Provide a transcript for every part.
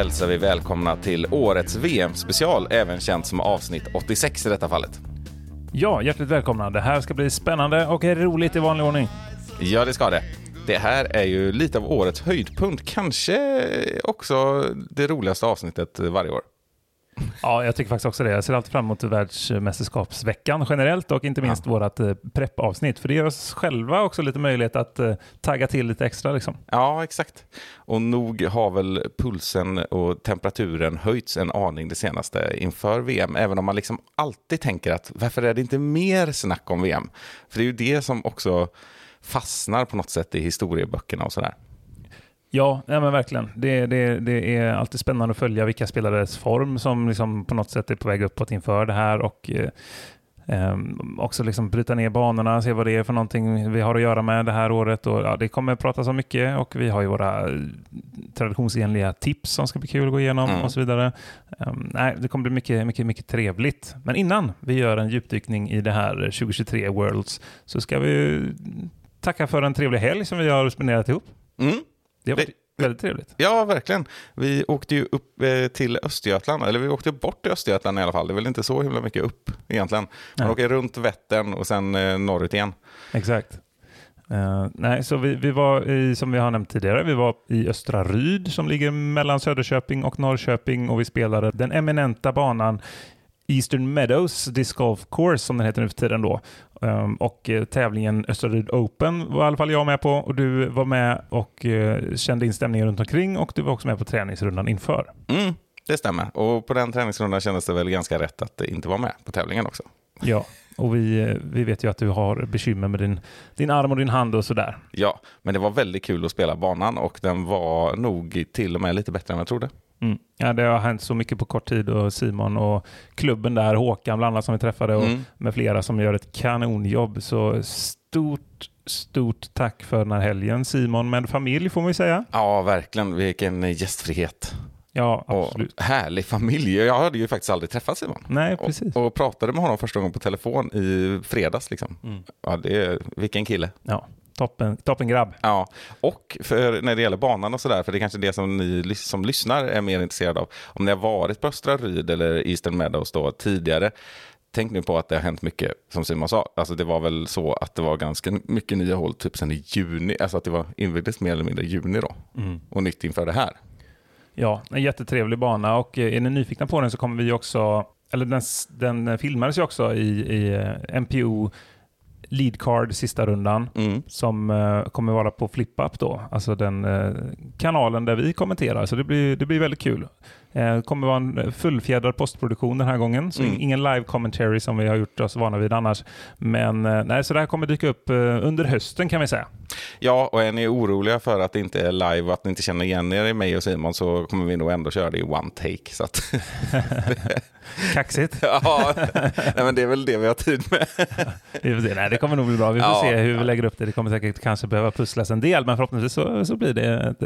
hälsar vi välkomna till årets VM-special, även känt som avsnitt 86 i detta fallet. Ja, hjärtligt välkomna. Det här ska bli spännande och roligt i vanlig ordning. Ja, det ska det. Det här är ju lite av årets höjdpunkt, kanske också det roligaste avsnittet varje år. Ja, jag tycker faktiskt också det. Jag ser alltid fram emot världsmästerskapsveckan generellt och inte minst ja. vårt eh, preppavsnitt. För det ger oss själva också lite möjlighet att eh, tagga till lite extra. Liksom. Ja, exakt. Och nog har väl pulsen och temperaturen höjts en aning det senaste inför VM. Även om man liksom alltid tänker att varför är det inte mer snack om VM? För det är ju det som också fastnar på något sätt i historieböckerna och sådär. Ja, ja men verkligen. Det, det, det är alltid spännande att följa vilka spelares form som liksom på något sätt är på väg uppåt inför det här och eh, Um, också liksom bryta ner banorna, se vad det är för någonting vi har att göra med det här året. Och, ja, det kommer pratas om mycket och vi har ju våra traditionsenliga tips som ska bli kul att gå igenom mm. och så vidare. Um, nej, det kommer bli mycket, mycket, mycket trevligt. Men innan vi gör en djupdykning i det här 2023 Worlds så ska vi tacka för en trevlig helg som vi har spenderat ihop. Mm. Det har varit väldigt trevligt. Ja, verkligen. Vi åkte ju upp eh, till Östergötland, eller vi åkte bort till Östergötland i alla fall. Det är väl inte så himla mycket upp egentligen. Man Nej. åker runt Vättern och sen eh, norrut igen. Exakt. Uh, nej, så vi, vi var i, som vi har nämnt tidigare, vi var i Östra Ryd som ligger mellan Söderköping och Norrköping och vi spelade den eminenta banan Eastern Meadows Disc Golf Course som den heter nu för tiden då. Um, och eh, tävlingen Österryd Open var i alla fall jag med på och du var med och uh, kände in stämningen runt omkring och du var också med på träningsrundan inför. Mm, det stämmer och på den träningsrundan kändes det väl ganska rätt att inte vara med på tävlingen också. Ja, och vi, uh, vi vet ju att du har bekymmer med din, din arm och din hand och sådär. Ja, men det var väldigt kul att spela banan och den var nog till och med lite bättre än jag trodde. Mm. Ja, det har hänt så mycket på kort tid och Simon och klubben där, Håkan bland annat som vi träffade och mm. med flera som gör ett kanonjobb. Så stort, stort tack för den här helgen Simon med familj får man ju säga. Ja, verkligen. Vilken gästfrihet. Ja, absolut. Och härlig familj. Jag hade ju faktiskt aldrig träffat Simon. Nej, precis. Och, och pratade med honom första gången på telefon i fredags. Liksom. Mm. Ja, det är, vilken kille. Ja, Toppen, toppen grabb. Ja, och för, när det gäller banan och sådär, för det är kanske det som ni som lyssnar är mer intresserade av. Om ni har varit på Östra Ryd eller Eastern Meadows då tidigare, tänk nu på att det har hänt mycket, som Simon sa. Alltså det var väl så att det var ganska mycket nya hål typ sen i juni, alltså att det var invigdes mer eller mindre i juni då. Mm. Och nytt inför det här. Ja, en jättetrevlig bana och eh, är ni nyfikna på den så kommer vi också, eller den, den filmades ju också i, i eh, MPO lead card sista rundan mm. som uh, kommer vara på FlipUp då, alltså den uh, kanalen där vi kommenterar. Så det blir, det blir väldigt kul. Det uh, kommer vara en fullfjädrad postproduktion den här gången, så mm. ingen live commentary som vi har gjort oss vana vid annars. Men nej, så det här kommer dyka upp under hösten kan vi säga. Ja, och är ni oroliga för att det inte är live och att ni inte känner igen er i mig och Simon så kommer vi nog ändå köra det i one take. Så att Kaxigt. ja, nej, men det är väl det vi har tid med. se. Nej, det kommer nog bli bra. Vi får ja. se hur vi lägger upp det. Det kommer säkert kanske behöva pusslas en del, men förhoppningsvis så, så blir det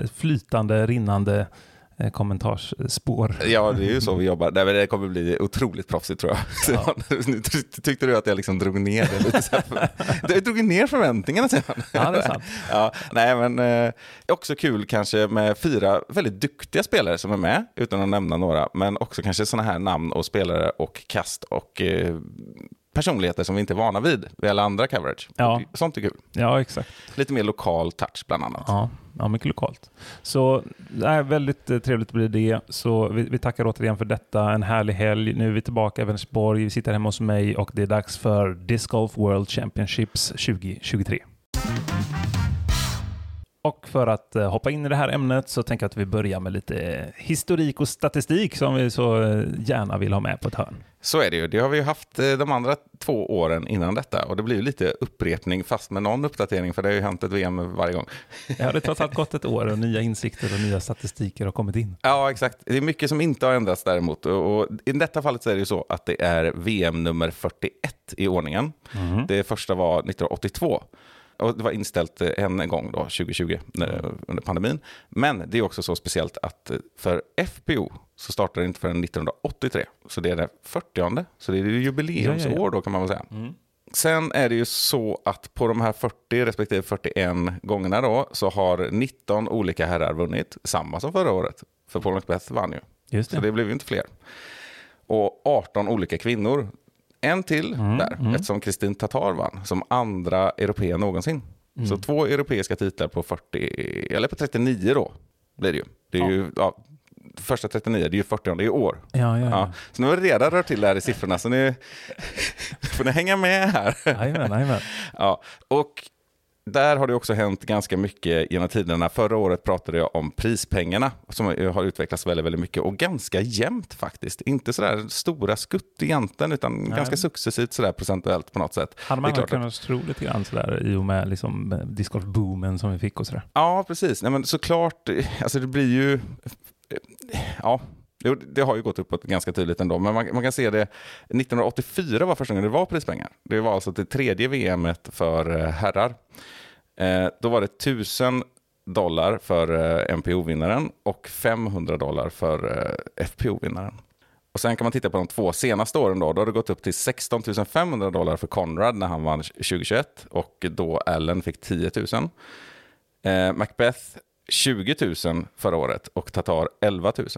ett, flytande, rinnande Eh, kommentarsspår. Ja, det är ju så vi jobbar. det kommer bli otroligt proffsigt tror jag. Ja. Tyckte du att jag liksom drog ner det lite? Så jag drog ner förväntningarna Simon. Ja, det är sant. Ja, nej, men eh, också kul kanske med fyra väldigt duktiga spelare som är med, utan att nämna några, men också kanske sådana här namn och spelare och kast och eh, personligheter som vi inte är vana vid vid alla andra coverage. Ja. Sånt är kul. Ja, exakt. Lite mer lokal touch bland annat. Ja, ja mycket lokalt. Så nej, väldigt eh, trevligt att bli det. Så vi, vi, tackar återigen för detta. En härlig helg. Nu är vi tillbaka i Vänersborg. Vi sitter hemma hos mig och det är dags för Disc Golf World Championships 2023. Och för att eh, hoppa in i det här ämnet så tänker jag att vi börjar med lite historik och statistik som vi så eh, gärna vill ha med på ett hörn. Så är det ju. Det har vi ju haft eh, de andra två åren innan detta och det blir ju lite upprepning fast med någon uppdatering för det har ju hänt ett VM varje gång. Ja, det har trots allt gått ett år och nya insikter och nya statistiker har kommit in. Ja, exakt. Det är mycket som inte har ändrats däremot och i detta fallet så är det ju så att det är VM nummer 41 i ordningen. Mm. Det första var 1982. Och det var inställt eh, en gång då, 2020 när, under pandemin. Men det är också så speciellt att eh, för FPO så startade det inte förrän 1983. Så det är det 40 så det är ju jubileumsår Ja, ja, ja. då kan man väl säga. Sen är det ju så att på de här 40 respektive 41 gångerna då så har 19 olika herrar vunnit, samma som förra året. För Paul Macbeth vann ju. Just Så det. det blev ju inte fler. Och 18 olika kvinnor. En till Mm, där, eftersom Kristin Tatar vann som andra europeer någonsin. Mm. Så två europeiska titlar på 40, eller på 39 då, blir det ju. Det är Ja. ju ja, första 39, det är ju 40 i år. Ja, ja. Så nu har vi redan rört till det här i siffrorna, så nu får ni hänga med här. Jajamän, jajamän. Ja, och där har det också hänt ganska mycket genom tiderna. Förra året pratade jag om prispengarna som har utvecklats väldigt, väldigt mycket och ganska jämnt faktiskt. Inte sådär stora skutt egentligen utan Nej. ganska successivt sådär procentuellt på något sätt. Hade man klart att- kunnat tro lite grann sådär i och med liksom, eh, discgolf-boomen som vi fick och sådär. Ja, precis. Nej, men såklart, eh, alltså det blir ju... eh, Ja, jo, det har ju gått uppåt ganska tydligt ändå. Men man, man kan se det, 1984 var första gången det var prispengar. Det var alltså det tredje VMet för eh, herrar. Eh, då var det 1000 dollar för eh, MPO-vinnaren och 500 dollar för eh, FPO-vinnaren. Och sen kan man titta på de två senaste åren då. Då har det gått upp till 16 500 dollar för Conrad när han vann 2021 och då Allen fick 10 000. Eh, Macbeth 20 000 förra året och Tatar 11 000.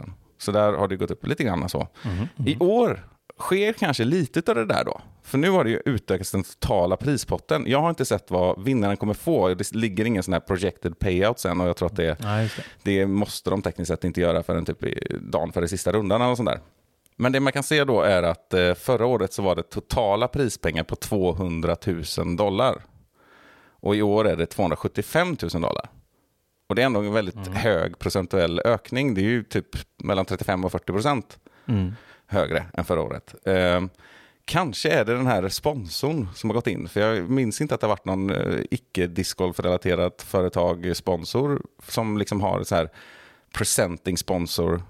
Så där har det gått upp lite grann så. I år sker kanske lite av det där då. För nu har det ju utökats den totala prispotten. Jag har inte sett vad vinnaren kommer få. Det ligger ingen sån här projected payout sen och jag tror att det, Nej, det. det måste de tekniskt sett inte göra förrän typ dagen före sista rundan eller sånt där. Men det man kan se då är att eh, förra året så var det totala prispengar på 200 000 dollar. Och i år är det 275 000 dollar. Och det är ändå en väldigt hög procentuell ökning. Det är ju typ mellan 35 och 40 procent Mm. högre än förra året. Eh, kanske är det den här sponsorn som har gått in. För jag minns inte att det har varit någon eh, icke discgolf-relaterat företag eh, sponsor som liksom har så här presenting sponsor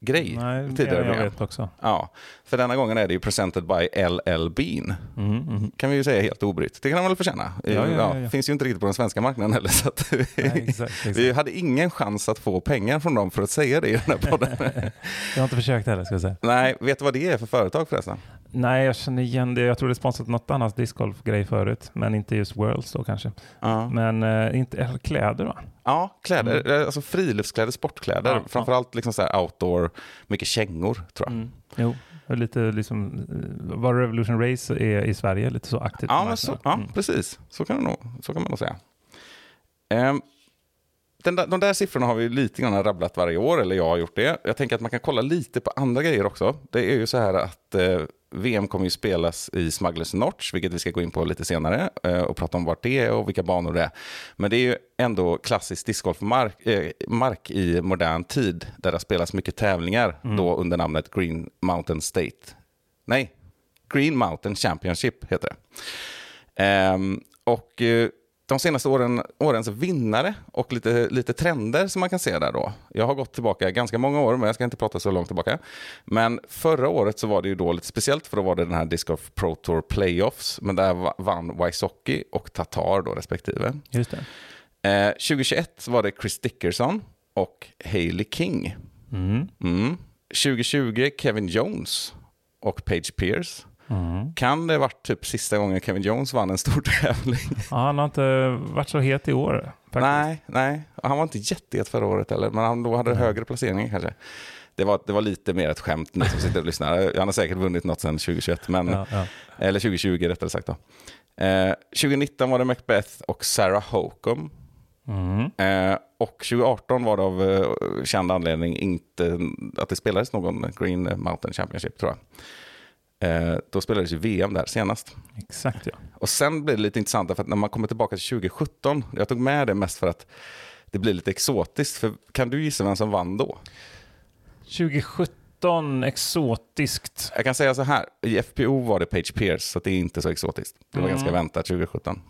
grej Nej, tidigare. jag vet också. Ja, för denna gången är det ju presented by LL Bean. Mm, mm. Kan vi ju säga helt obrytt. Det kan man väl förtjäna. Ja, ja, ja, ja. Finns ju inte riktigt på den svenska marknaden heller. Så att Nej, exakt, exakt. vi hade ingen chans att få pengar från dem för att säga det i den här podden. Jag har inte försökt heller ska jag säga. Nej, vet du vad det är för företag förresten? Nej, jag känner igen det. Jag tror det är sponsrat något annat discgolf-grej förut, men inte just Worlds då kanske. Ja, Men eh, inte, eller kläder va? ja kläder, alltså friluftskläder, sportkläder. Ja, Framförallt liksom så här outdoor, mycket kängor tror jag. Mm. Jo, och lite liksom, eh, var Revolution Race är i Sverige lite så aktivt. Ja, men så, ja Mm. precis. Så kan, nog, så kan man nog säga. Den där, de där siffrorna har vi lite grann rabblat varje år, eller jag har gjort det. Jag tänker att man kan kolla lite på andra grejer också. Det är ju så här att eh, VM kommer ju spelas i Smugglers Notch, vilket vi ska gå in på lite senare eh, och prata om vart det är och vilka banor det är. Men det är ju ändå klassisk discgolfmark eh, mark i modern tid, där det har spelats mycket tävlingar, då under namnet Green Mountain State. Nej, Green Mountain Championship heter det. Ehm, och eh, de senaste åren, årens vinnare och lite, lite trender som man kan se där då. Jag har gått tillbaka ganska många år, men jag ska inte prata så långt tillbaka. Men förra året så var det ju då lite speciellt, för då var det den här Disc Golf Pro Tour Playoffs, men där va- vann Wysocki och Tatar då respektive. Just det. Eh, 2021 så var det Chris Dickerson och Hailey King. Mm. Mm. 2020 Kevin Jones och Paige Pierce. Mm. Kan det varit typ sista gången Kevin Jones vann en stor tävling? Ja, han har inte varit så het i år. Faktiskt. Nej, nej. Han var inte jättehet förra året heller, men han då hade högre placering kanske. Det var, det var lite mer ett skämt ni som sitter och lyssnar. Han har säkert vunnit något sedan 2021, men, Ja, ja. eller 2020 rättare sagt. Då. Eh, 2019 var det Macbeth och Sarah Hokum. Mm. Eh, och 2018 var det av eh, känd anledning inte att det spelades någon Green Mountain Championship tror jag. Eh, då spelades ju VM där senast. Exakt ja. Och sen blir det lite intressant för att när man kommer tillbaka till 2017, jag tog med det mest för att det blir lite exotiskt. För kan du gissa vem som vann då? 2017, exotiskt. Jag kan säga så här, i FPO var det Page Pierce, så det är inte så exotiskt. Det var Mm. ganska väntat 2017.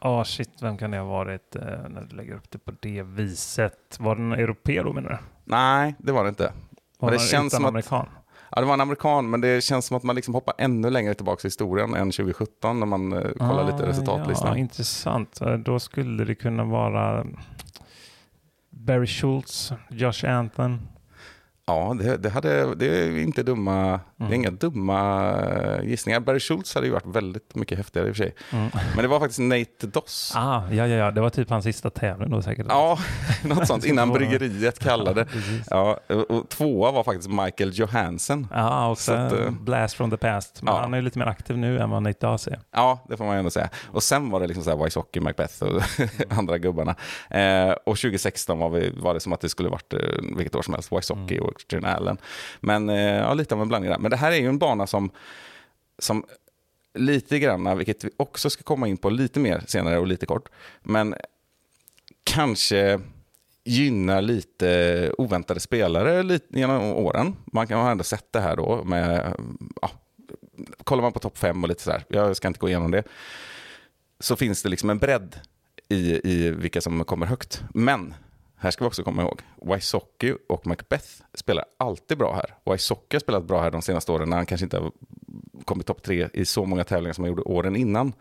Ja, shit, vem kan det ha varit eh, när du lägger upp det på det viset? Var den europé då menar du? Nej, det var det inte. Var det den känns som att- amerikan? Ja, det var en amerikan, men det känns som att man liksom hoppar ännu längre tillbaka i historien än 2017 när man eh, kollar lite Ah, resultatlistan. Ja, intressant. Då skulle det kunna vara Barry Schultz, Josh Anton. Ja, det, det, hade, det är inte dumma, det är Mm. inga dumma eh, gissningar. Barry Schultz hade ju varit väldigt mycket häftigare i och för sig. Mm. Men det var faktiskt Nate Doss. Ah, ja, ja, ja, det var typ hans sista tävling då säkert. Ja, något sånt innan bryggeriet kallade. Ja, och tvåa var faktiskt Michael Johansson. Ja, också Så att, eh, Blast from the past. Men ja. han är ju lite mer aktiv nu än vad Nate Dawes är. Ja, det får man ändå säga. Och sen var det liksom så här Wysocki, Macbeth och andra gubbarna. Eh, och 2016 var, vi, var det som att det skulle varit eh, vilket år som helst, Wysocki och Allen. Men eh, ja, lite av en blandning där. Men det här är ju en bana som, som lite grann, vilket vi också ska komma in på lite mer senare och lite kort, men kanske gynnar lite oväntade spelare lite genom åren. Man kan ha ändå sett det här då med, ja, kollar man på topp fem och lite sådär, jag ska inte gå igenom det, så finns det liksom en bredd i, i vilka som kommer högt. Men här ska vi också komma ihåg, Wysocki och Macbeth spelar alltid bra här. Wysocki har spelat bra här de senaste åren när han kanske inte har kommit topp tre i så många tävlingar som han gjorde åren innan.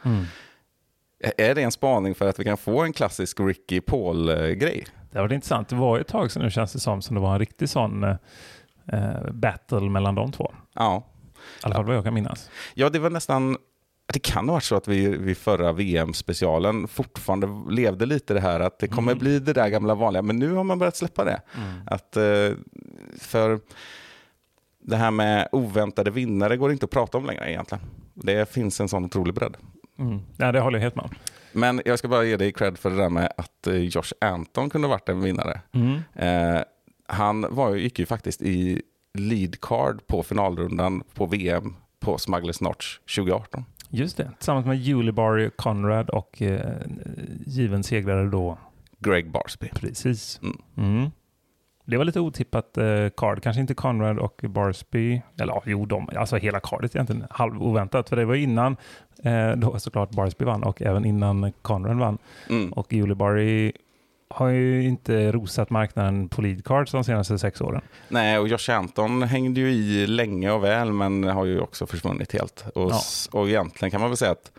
Är det en spaning för att vi kan få en klassisk Ricky Paul-grej? Det var intressant. Det var ett tag sedan nu känns det som, som det var en riktig sån eh, eh, battle mellan de två. Ja. I alla fall vad jag kan minnas. ja, det var nästan... Det kan ha varit så att vi vid förra VM-specialen fortfarande levde lite det här att det kommer bli det där gamla vanliga, men nu har man börjat släppa det. Att, eh, för det här med oväntade vinnare går inte att prata om längre egentligen. Det finns en sån otrolig bredd. Mm. Ja, det håller jag helt med om. Men jag ska bara ge dig cred för det där med att eh, Josh Anton kunde ha varit en vinnare. Mm. Eh, han var, ju- gick ju faktiskt i lead card på finalrundan på VM på Smugglers Notch 2018. Just det, tillsammans med Julie Barry Conrad och eh, given segrare då. Greg Barsby. Precis. Mm. Mm. Det var lite otippat eh, card, kanske inte Conrad och Barsby, eller ja, jo, de, alltså hela cardet egentligen halv oväntat, för det var innan eh, då såklart Barsby vann och även innan Conrad vann. Mm. Och Julie Barry har ju inte rosat marknaden på lead cards de senaste sex åren. Nej, och Josh Anton hängde ju i länge och väl, men har ju också försvunnit helt. Och, Ja. och egentligen kan man väl säga att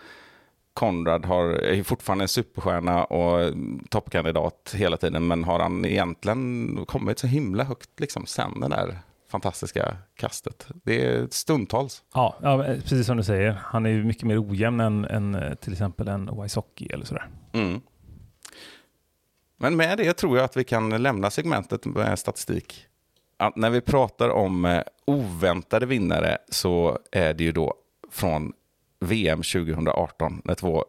Conrad har, är fortfarande en superstjärna och toppkandidat hela tiden, men har han egentligen kommit så himla högt liksom, sen det där fantastiska kastet? Det är stundtals. Ja, ja, precis som du säger. Han är ju mycket mer ojämn än, än eh, till exempel en Wysocki eller sådär. Mm. Men med det tror jag att vi kan lämna segmentet med statistik. Att när vi pratar om eh, oväntade vinnare så är det ju då från VM 2018 när två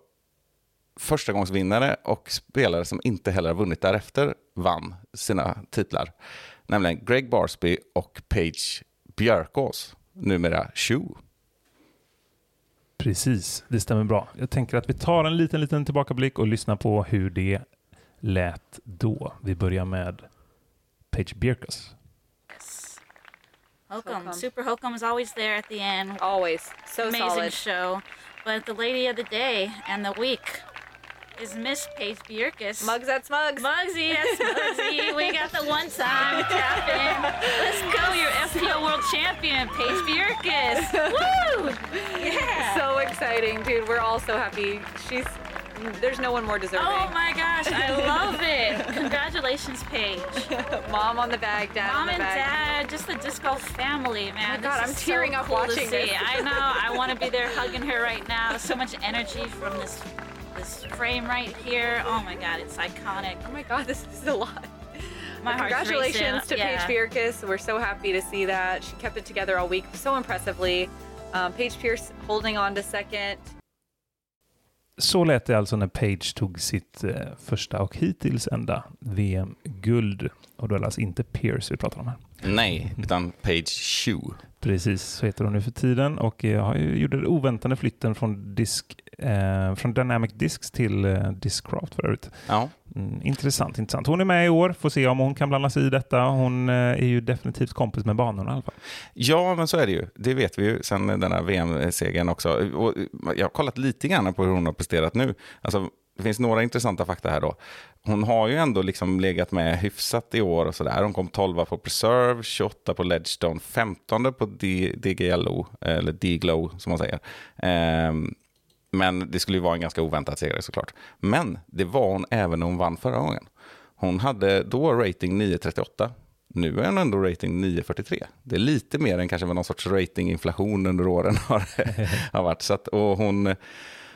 förstagångsvinnare och spelare som inte heller har vunnit därefter vann sina titlar. Nämligen Greg Barsby och Paige Björkås, numera Shoe. Precis, det stämmer bra. Jag tänker att vi tar en liten, liten tillbakablick och lyssnar på hur det lät då. Vi börjar med Paige Bjerkas. Hokum. Hokum. Super Hokum is always there at the end. Always. So Amazing solid. show. But the lady of the day and the week is Miss Paige Bjerkis. Mugs at Smugs. Mugsy, yes, Mugsy. we got the one time tap in. Let's go, your FPO World Champion, Paige Bjerkis. Woo! Yeah. So exciting, dude. We're all so happy. She's there's no one more deserving. Oh my gosh, I love it. Congratulations, Paige. Mom on the bag, dad on Mom and bag. dad, just the disco family, man. Oh my God, I'm is so tearing up cool watching see. this. I know. I want to be there hugging her right now. So much energy from this this frame right here. Oh my God, it's iconic. Oh my god, this is a lot. My Congratulations to Yeah. Paige Bjerkis. We're so happy to see that. She kept it together all week so impressively. Um, Paige Pierce holding on to second. Så lät det alltså när Page tog sitt eh, första och hittills enda VM-guld. Och då är det alltså inte Pierce vi pratar om här. Nej, utan Page Shu. Precis, så heter hon nu för tiden och eh, ju gjorde den oväntade flytten från, disk, eh, från Dynamic Discs till eh, Discraft för övrigt. Ja. Mm, intressant, intressant. Hon är med i år, får se om hon kan blanda sig i detta. Hon eh, är ju definitivt kompis med banorna i alla fall. Ja, men så är det ju. Det vet vi ju sedan den här VM-segern också. Och eh, jag har kollat lite grann på hur hon har presterat nu. Alltså, det finns några intressanta fakta här då. Hon har ju ändå liksom legat med hyfsat i år och sådär. Hon kom 12 på Preserve, 28 på Ledgestone, 15 på D- DGLO, eller D-Glow som man säger. Ehm, men det skulle ju vara en ganska oväntad seger såklart. Men det var hon även när hon vann förra gången. Hon hade då rating 938. Nu är hon ändå rating 943. Det är lite mer än kanske vad någon sorts ratinginflation under åren har, har varit. Så att, och hon,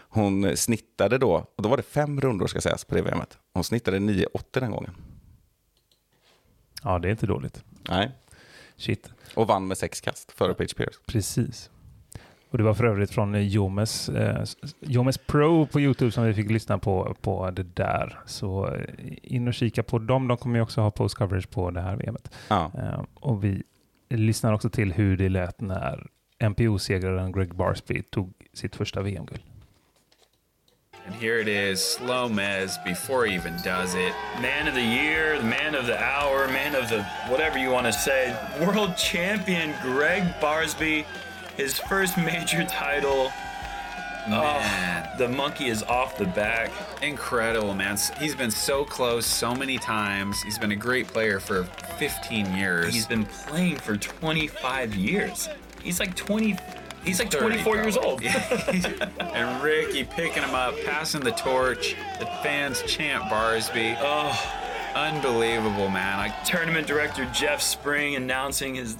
hon snittade då, och då var det fem rundor ska sägas på det VMet. Hon snittade 980 den gången. Ja, det är inte dåligt. Nej. Shit. Och vann med sex kast före Page Pierce. Precis. Och det var för övrigt från eh, Jomes, eh, Jomes Pro på Youtube som vi fick lyssna på, på det där. Så eh, in och kika på dem. De kommer ju också ha post-coverage på det här VMet. Ja. Eh, och vi lyssnar också till hur det lät när NPO-segraren Greg Barsby tog sitt första VM-guld. And here it is, slow Mez before he even does it. Man of the year, man of the hour, man of the whatever you want to say. World champion Greg Barsby, his first major title. Man, oh, The monkey is off the back. incredible, man. He's been so close so many times. He's been a great player for 15 years. He's been playing for 25 years. He's like 20. He's like 30 24 years old. and Ricky picking him up, passing the torch. The fans chant Barsby. oh, Unbelievable, man. I, tournament director Jeff Spring announcing his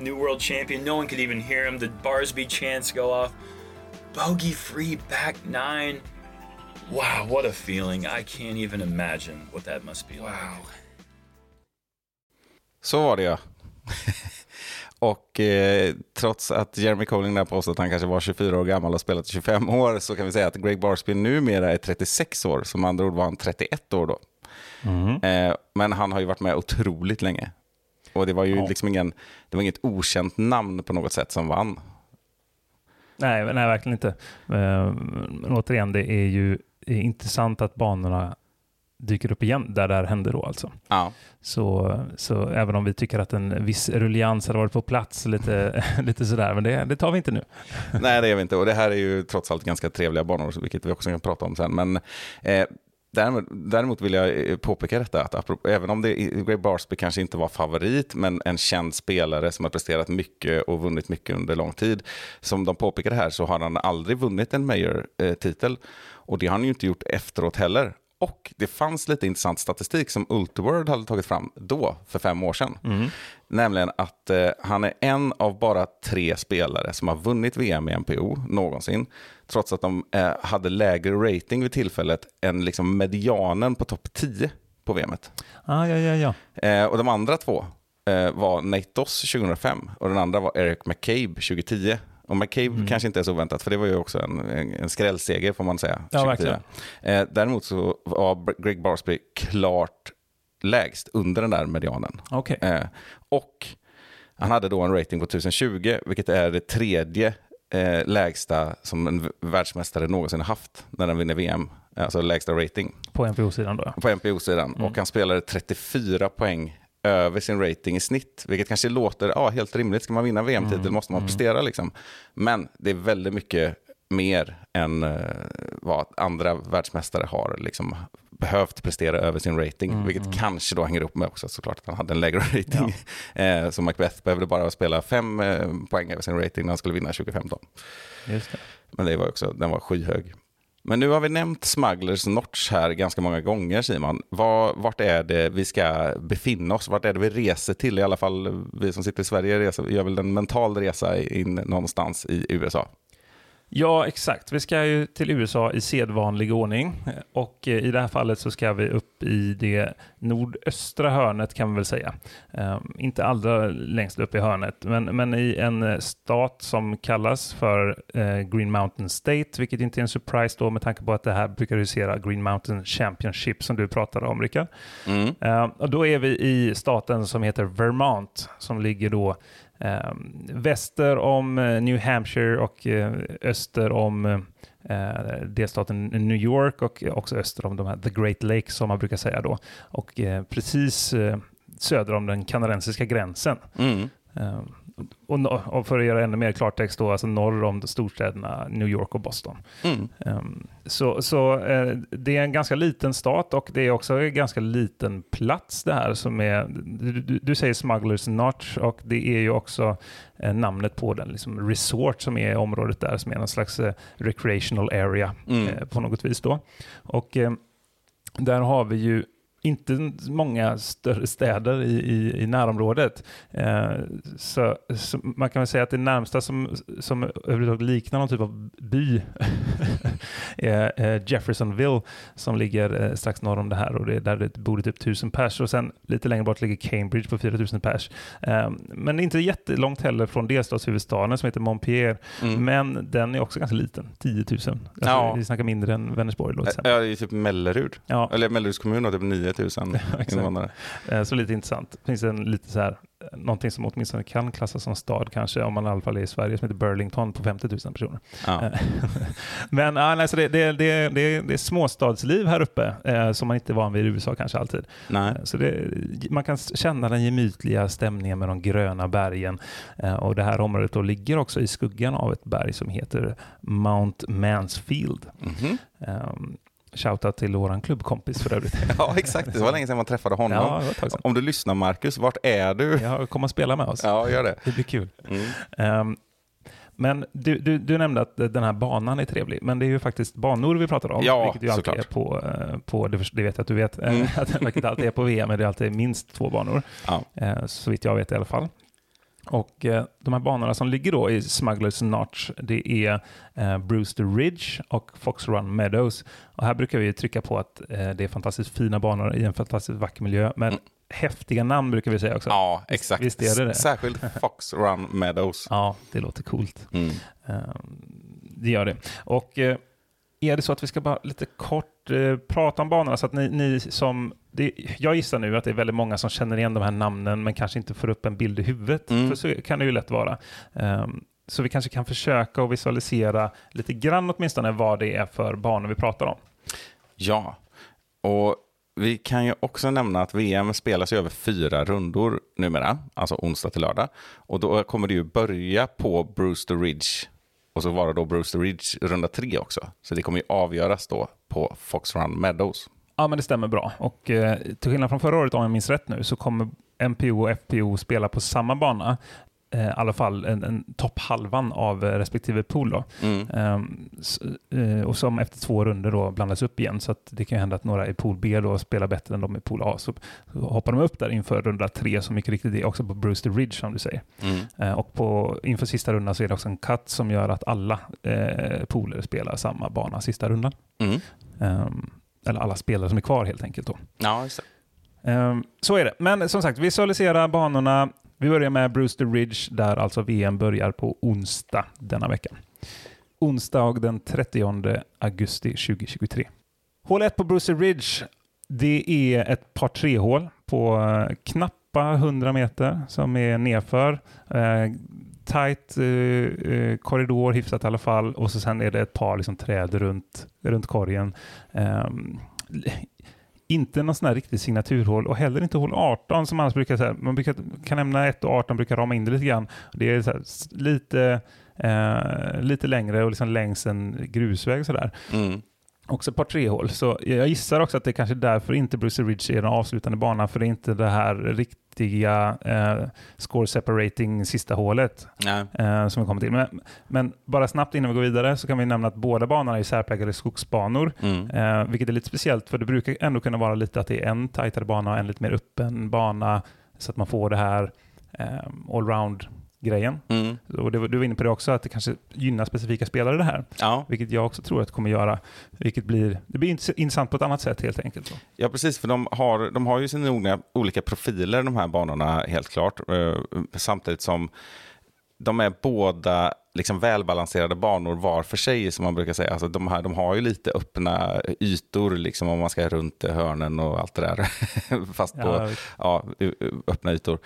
new world champion. No one could even hear him. The Barsby chants go off. Bogey free back nine. Wow, what a feeling. I can't even imagine what that must be like. wow. Så var det ja. och eh, trots att Jeremy Colling där påstår att han kanske var 24 år gammal och spelat i 25 år så kan vi säga att Greg Barsby numera är 36 år. Som andra ord var han 31 år då. Eh, men han har ju varit med otroligt länge. Och det var ju Ja. liksom ingen, det var inget okänt namn på något sätt som vann. Nej, nej verkligen inte. Eh, Men återigen, det är ju det är intressant att banorna dyker upp igen där det här hände då alltså. Ja. Så, så även om vi tycker att en viss rullians hade varit på plats lite, lite sådär, men det, det tar vi inte nu. Nej, det gör vi inte. Och det här är ju trots allt ganska trevliga banor, vilket vi också kan prata om sen. Men eh, däremot, vill jag eh, påpeka detta, att apropå, även om det, Greg Barsby kanske inte var favorit, men en känd spelare som har presterat mycket och vunnit mycket under lång tid. Som de påpekade här så har han aldrig vunnit en major-titel. Och det har han ju inte gjort efteråt heller. Och det fanns lite intressant statistik som Ultiworld hade tagit fram då, för fem år sedan. Nämligen att eh, han är en av bara tre spelare som har vunnit VM i NPO någonsin. Trots att de eh, hade lägre rating vid tillfället än liksom medianen på topp 10 på VMet. Ah, ja, ja, ja. Eh, och de andra två eh, var Nate Doss 2005 och den andra var Eric McCabe 2010. Och McCabe kanske inte är så oväntat, för det var ju också en, en, en skrällseger får man säga. Ja, 2010. verkligen. Eh, däremot så var Greg Barsby klart lägst under den där medianen. Okej. Eh, och han hade då en rating på 1020, vilket är det tredje eh, lägsta som en världsmästare någonsin har haft när den vinner VM. Alltså lägsta rating På NPO-sidan då. på NPO-sidan. Och han spelade 34 poäng över sin rating i snitt, vilket kanske låter ja, helt rimligt. Ska man vinna VM-titel måste man prestera. Liksom. Men det är väldigt mycket mer än eh, vad andra världsmästare har liksom, behövt prestera över sin rating. vilket kanske då hänger upp med också såklart att han hade en lägre rating. eh, så Macbeth behövde bara spela fem eh, poäng över sin rating när han skulle vinna 2015. Just det. Men det var också, den var skyhög. Men nu har vi nämnt Smugglers Notch här ganska många gånger Simon. Var, vart är det vi ska befinna oss? Vart är det vi reser till? I alla fall vi som sitter i Sverige reser, gör väl en mental resa in någonstans i USA. Ja, exakt. Vi ska ju till USA i sedvanlig ordning och eh, i det här fallet så ska vi upp i det nordöstra hörnet kan vi väl säga. Um, inte allra längst upp i hörnet, men, men i en eh, stat som kallas för eh, Green Mountain State, vilket inte är en surprise då med tanke på att det här brukar husera Green Mountain Championship som du pratade om, Rickard. Mm. Och då är vi i staten som heter Vermont som ligger då väster om eh, New Hampshire och eh, öster om eh, delstaten New York och också öster om de här The Great Lakes som man brukar säga då. Och eh, precis eh, söder om den kanadensiska gränsen. Mm. Eh, och, och för att göra ännu mer klartext då, alltså norr om storstäderna New York och Boston. Mm. Ehm, så så eh, det är en ganska liten stat och det är också en ganska liten plats det här som är, du, du, säger Smugglers Notch och det är ju också eh, namnet på den liksom resort som är i området där som är någon slags eh, recreational area Mm. på något vis då. Och eh, där har vi ju inte många större städer i, i, i närområdet. Eh, så, så man kan väl säga att det närmsta som, som överhuvudtaget liknar någon typ av by är Jeffersonville som ligger eh, strax norr om det här och det är där det bor typ 1000 pers och sen lite längre bort ligger Cambridge på 4000 pers. Eh, men inte jättelångt heller från delstatshuvudstaden som heter Montpellier. Mm. Men den är också ganska liten, 10 000. Alltså, Ja. Vi snackar mindre än Vänersborg. Ja, det är typ Mellerud. Ja, Eller Melleruds kommun har typ 9000 exakt. invånare. Eh, Så lite intressant. Finns det en lite så här, någonting som åtminstone kan klassas som stad kanske, om man i alla fall är i Sverige, som heter Burlington på 50 000 personer. Ja. Eh, Men ja, nej, så det, det, det, det, det är småstadsliv här uppe, eh, som man inte är van vid i USA kanske alltid. Nej. Eh, Så det, man kan känna den gemytliga stämningen med de gröna bergen. Eh, Och det här området då ligger också i skuggan av ett berg som heter Mount Mansfield. Mhm. Um, Shoutout till våran klubbkompis för övrigt. Ja, exakt. Det var länge sedan man träffade honom. Ja, det. Om du lyssnar, Marcus, vart är du? Ja, kom och spela med oss. Ja, gör det. Det blir kul. Mm. Ehm, men du, du, du nämnde att den här banan är trevlig, men det är ju faktiskt banor vi pratar om. Ja, vilket ju alltid såklart. är på, eh, på det, det vet jag att du vet, eh, Mm. att vilket alltid är på VM, men det är alltid minst två banor. Ja. Eh, så vitt jag vet i alla fall. Och eh, de här banorna som ligger då i Smugglers Notch, det är eh, Brewster Ridge och Fox Run Meadows. Och här brukar vi trycka på att eh, det är fantastiskt fina banor i en fantastiskt vacker miljö, men Mm. häftiga namn brukar vi säga också. ja, exakt. visst är det det? Särskilt Fox Run Meadows. Ja, det låter coolt. Mm. Ehm, Det gör det. Och eh, är det så att vi ska bara lite kort eh, prata om banorna så att ni, ni som... Det, jag gissar nu att det är väldigt många som känner igen de här namnen men kanske inte får upp en bild i huvudet. Mm. För så kan det ju lätt vara. Ehm, så vi kanske kan försöka att visualisera lite grann åtminstone vad det är för banor vi pratar om. Ja, och vi kan ju också nämna att VM spelas ju över fyra rundor numera, alltså onsdag till lördag. Och då kommer det ju börja på Brewster Ridge och så var det då Brewster Ridge runda tre också. Så det kommer ju avgöras då på Fox Run Meadows. Ja, men det stämmer bra. Och eh, till skillnad från förra året, om jag minns rätt nu, så kommer MPO och FPO spela på samma bana. Eh, I alla fall en, en topphalvan av eh, respektive pool. Då. Mm. Ehm, eh, och som efter två runder då blandas upp igen. Så att det kan ju hända att några i pool B då spelar bättre än de i pool A. Så, så hoppar de upp där inför runda tre, som mycket riktigt är också på Brewster Ridge som du säger. Mm. Eh, och på, inför sista rundan så är det också en cut som gör att alla eh, pooler spelar samma bana sista rundan. Mm. Ehm, eller alla spelare som är kvar helt enkelt. Då. Ja, just. Ehm, så är det. Men som sagt, visualisera banorna. Vi börjar med Brewster Ridge där alltså VM börjar på onsdag denna vecka. Onsdag den 30 augusti 2023. Hål 1 på Brewster Ridge. Det är ett par tre hål på eh, knappa 100 meter som är nerför. Eh, tight eh, eh, korridor, hyfsat i alla fall. Och så sen är det ett par liksom, träd runt, runt korgen. Ehm, inte någon sån här riktig signaturhål och heller inte hål 18 som annars brukar säga. Man brukar, kan nämna 1 och 18 brukar rama in det lite grann. Det är så här, lite, eh, lite längre och liksom längs en grusväg sådär. Mm. Också ett par tre hål. Så jag gissar också att det kanske är därför inte Bruce Ridge är den avslutande banan, för det är inte det här riktiga eh, score separating sista hålet eh, som vi kommer till. Men, men bara snabbt innan vi går vidare så kan vi nämna att båda banorna är särpräglade skogsbanor, Mm. eh, vilket är lite speciellt för det brukar ändå kunna vara lite att det är en tajtare bana och en lite mer öppen bana så att man får det här eh, allround grejen. Mm. Och det, du var inne på det också, att det kanske gynnar specifika spelare det här. Ja. Vilket jag också tror att det kommer göra. Vilket blir, det blir int- intressant på ett annat sätt helt enkelt. Så. Ja, precis. För de har, de har ju sina olika, profiler, de här banorna, helt klart. Eh, samtidigt som de är båda liksom välbalanserade banor var för sig, som man brukar säga. Alltså de, här, de har ju lite öppna ytor, liksom, om man ska runt hörnen och allt det där. Fast på Ja, ja, öppna ytor.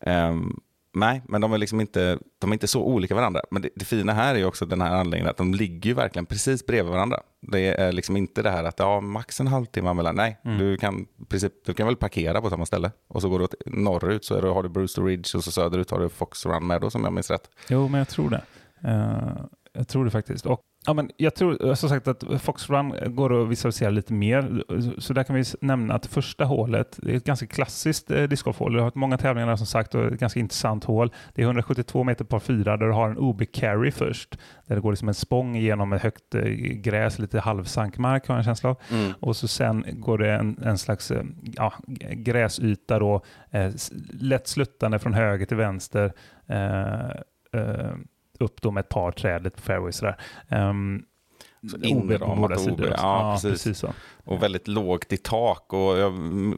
Ehm, Nej, men de är liksom inte, de är inte så olika varandra. Men det, det fina här är också den här anläggningen att de ligger ju verkligen precis bredvid varandra. Det är liksom inte det här att ja, max en halvtimme mellan. Nej, du, kan, precis, du kan väl parkera på samma ställe. Och så går du åt norrut så är det, har du Brewster Ridge och så söderut har du Fox Run Meadow som jag minns rätt. Jo, men jag tror det. Eh, jag tror det faktiskt. Och, ja, men jag tror eh, som sagt att Fox Run går att visualisera lite mer. Så där kan vi nämna att första hålet är ett ganska klassiskt eh, discgolfhål. Det har varit många tävlingar där som sagt och ett ganska intressant hål. Det är 172 meter par fyra där du har en OB carry först. Där det går liksom en spång genom ett högt eh, gräs, lite halvsankmark har jag en känsla av. Och så sen går det en, en slags eh, ja, gräsyta då, eh, lätt sluttande från höger till vänster. Upp då med ett par träd lite på fairway sådär. Um, Så OB på båda sidor. också. Ja, precis. precis. så. Och väldigt lågt i tak. Och jag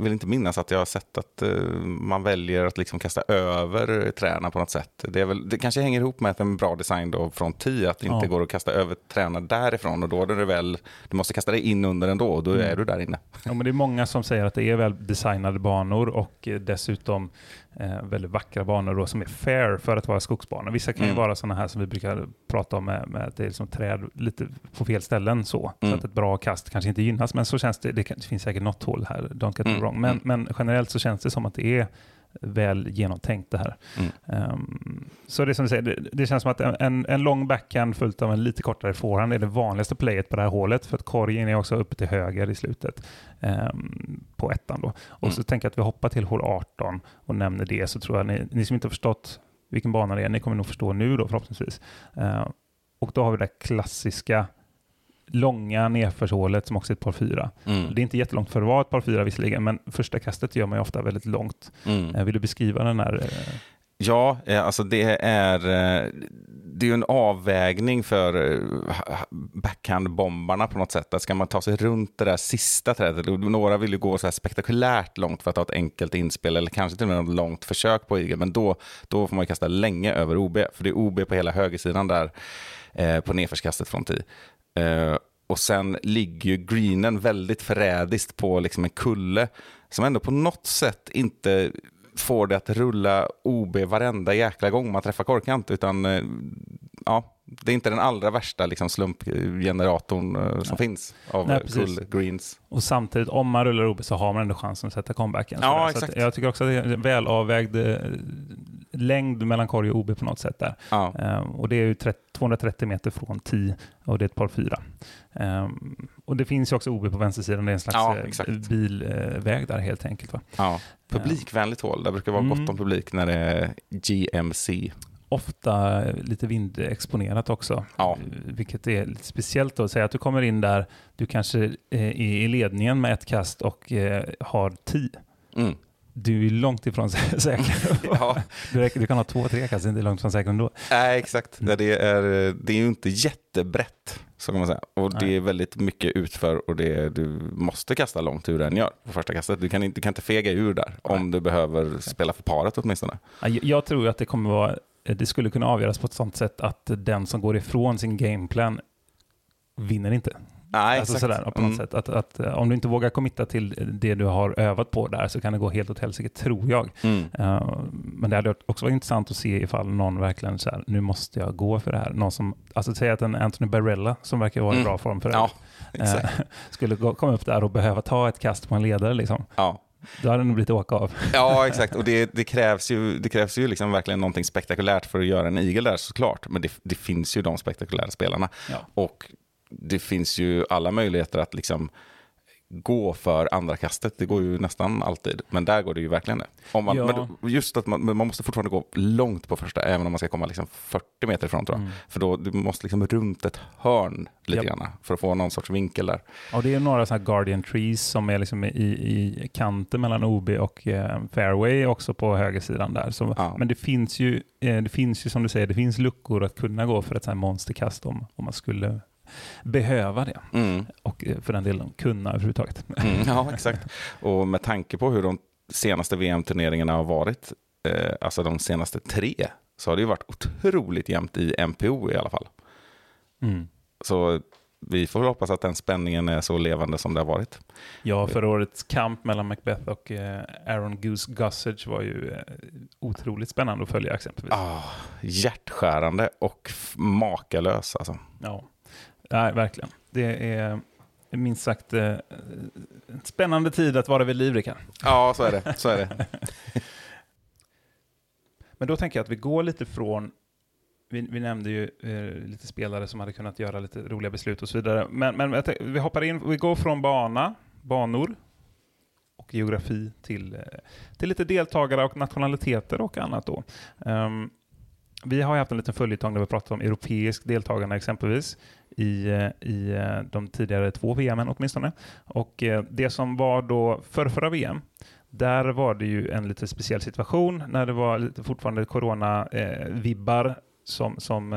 vill inte minnas att jag har sett att eh, man väljer att liksom kasta över träna på något sätt. Det, väl, det kanske hänger ihop med att en bra design då från tee, att det inte Ja. går att kasta över träna därifrån. Och då är det väl, du måste kasta dig in under ändå och då Mm. är du där inne. Ja, men det är många som säger att det är väl designade banor och eh, dessutom eh, väldigt vackra banor då, som är fair för att vara skogsbanor. Vissa kan ju Mm. vara sådana här som vi brukar prata om med, med att det är liksom träd lite på fel ställen så. Mm. Så att ett bra kast kanske inte gynnas, men så känns det. Det, finns säkert något hål här, don't get me Mm. wrong. Men, Mm. men generellt så känns det som att det är väl genomtänkt det här. Mm. Ehm, så det är som du säger, det, det känns som att en, en, lång backhand följt av en lite kortare forehand är det vanligaste playet på det här hålet, för att korgen är också uppe till höger i slutet ehm, på ettan då. Och Mm. så tänker jag att vi hoppar till hål 18 och nämner det, så tror jag ni, ni som inte har förstått vilken bana det är, ni kommer nog förstå nu då förhoppningsvis. Ehm, och då har vi det klassiska långa nedförshålet som också är ett par fyra. Mm. Det är inte jättelångt för att vara ett par fyra visserligen, men första kastet gör man ju ofta väldigt långt. Mm. Eh, Vill du beskriva den här? eh, Ja, eh, alltså det är, det är en avvägning för backhandbombarna på något sätt. Att ska man ta sig runt det där sista trädet, några vill ju gå så här spektakulärt långt för att ha ett enkelt inspel eller kanske till och med ett långt försök på igel, men då, då får man kasta länge över OB, för det är OB på hela högersidan där på nedförskastet från tee. Eh, och sen ligger ju greenen väldigt förrädiskt på liksom en kulle som ändå på något sätt inte får det att rulla OB varenda jäkla gång man träffar korkant. Utan eh, ja, det är inte den allra värsta liksom, slumpgeneratorn eh, som finns av Nej, precis. kullgreens. Och samtidigt, om man rullar OB så har man ändå chansen att sätta comebacken. Ja. Så exakt. jag tycker också att det är en väl avvägd eh, längd mellan korg och OB på något sätt där. Ja. Ehm, och det är ju 30, 230 meter från 10 och det är ett par fyra. Ehm, och det finns ju också OB på vänstersidan, det är en slags Ja, eh, bilväg där helt enkelt. Va? Ja. Publikvänligt hål, det brukar vara Mm. gott om publik när det är GMC. Ofta eh, lite vindexponerat också, Ja. Eh, vilket är lite speciellt då. Säg att du kommer in där, du kanske eh, är i ledningen med ett kast och eh, har 10. Mm. Du är långt ifrån sä- säker. Ja. Du, kan ha två, tre är inte långt från säker ändå. Nej, exakt. Det är, det är ju inte jättebrett, så kan man säga. Och det Nej. är väldigt mycket utför och det är, du måste kasta långt hur du än gör på första kastet. Du kan inte, du kan inte fega ur där, om du behöver spela för paret åtminstone. Ja, Jag, jag tror att det kommer vara, eh, det skulle kunna avgöras på ett sånt sätt att den som går ifrån sin gameplan vinner inte. Nej, alltså exakt. sådär, på något Mm. sätt. Att, att, eh, om du inte vågar committa till det du har övat på där så kan det gå helt åt helsike, tror jag. Mm. Eh, men det hade också varit intressant att se ifall någon verkligen så här, nu måste jag gå för det här. Någon som, alltså säg att en Anthony Barella, som verkar vara i Mm. bra form för det, Ja, exakt. skulle gå, komma upp där och behöva ta ett kast på en ledare. Liksom. Ja. Då hade det nog blivit åka av. Ja, exakt. Och det, det krävs ju, det krävs ju liksom verkligen någonting spektakulärt för att göra en igel där såklart. Men det, det finns ju de spektakulära spelarna. Ja. Och det finns ju alla möjligheter att liksom gå för andra kastet. Det går ju nästan alltid. Men där går det ju verkligen det. Om man, Ja. men just att man, man måste fortfarande gå långt på första, även om man ska komma liksom 40 meter ifrån tror jag. Mm. För då du måste liksom runt ett hörn lite Japp. grann för att få någon sorts vinkel där. Och det är några sådana här Guardian Trees som är liksom i, i kanten mellan OB och eh, Fairway också på högersidan där. Så, Ja. Men det finns, ju, eh, det finns ju som du säger, det finns luckor att kunna gå för ett här monsterkast om, om man skulle behöva det. Mm. Och eh, för den delen kunna överhuvudtaget. Mm, ja, exakt. Och med tanke på hur de senaste VM-turneringarna har varit, eh, alltså de senaste tre, så har det ju varit otroligt jämnt i MPO i alla fall. Mm. Så vi får hoppas att den spänningen är så levande som det har varit. Ja, förra årets kamp mellan Macbeth och eh, Aaron Goose Gossage var ju eh, otroligt spännande att följa exempelvis. Ah, hjärtskärande och makalös alltså. Ja, Nej, verkligen. Det är minst sagt eh, en spännande tid att vara vid liv, Rickard. Ja, så är det. Så är det. Men då tänker jag att vi går lite från, vi, vi nämnde ju eh, lite spelare som hade kunnat göra lite roliga beslut och så vidare. Men, men vi hoppar in, vi går från bana, banor och geografi till, eh, till lite deltagare och nationaliteter och annat då. Ehm, vi har ju haft en liten följetong där vi pratat om europeisk deltagande exempelvis i, eh, i eh, de tidigare två VMen åtminstone. Och eh, det som var då för förra VM, där var det ju en lite speciell situation när det var lite fortfarande corona-vibbar som, som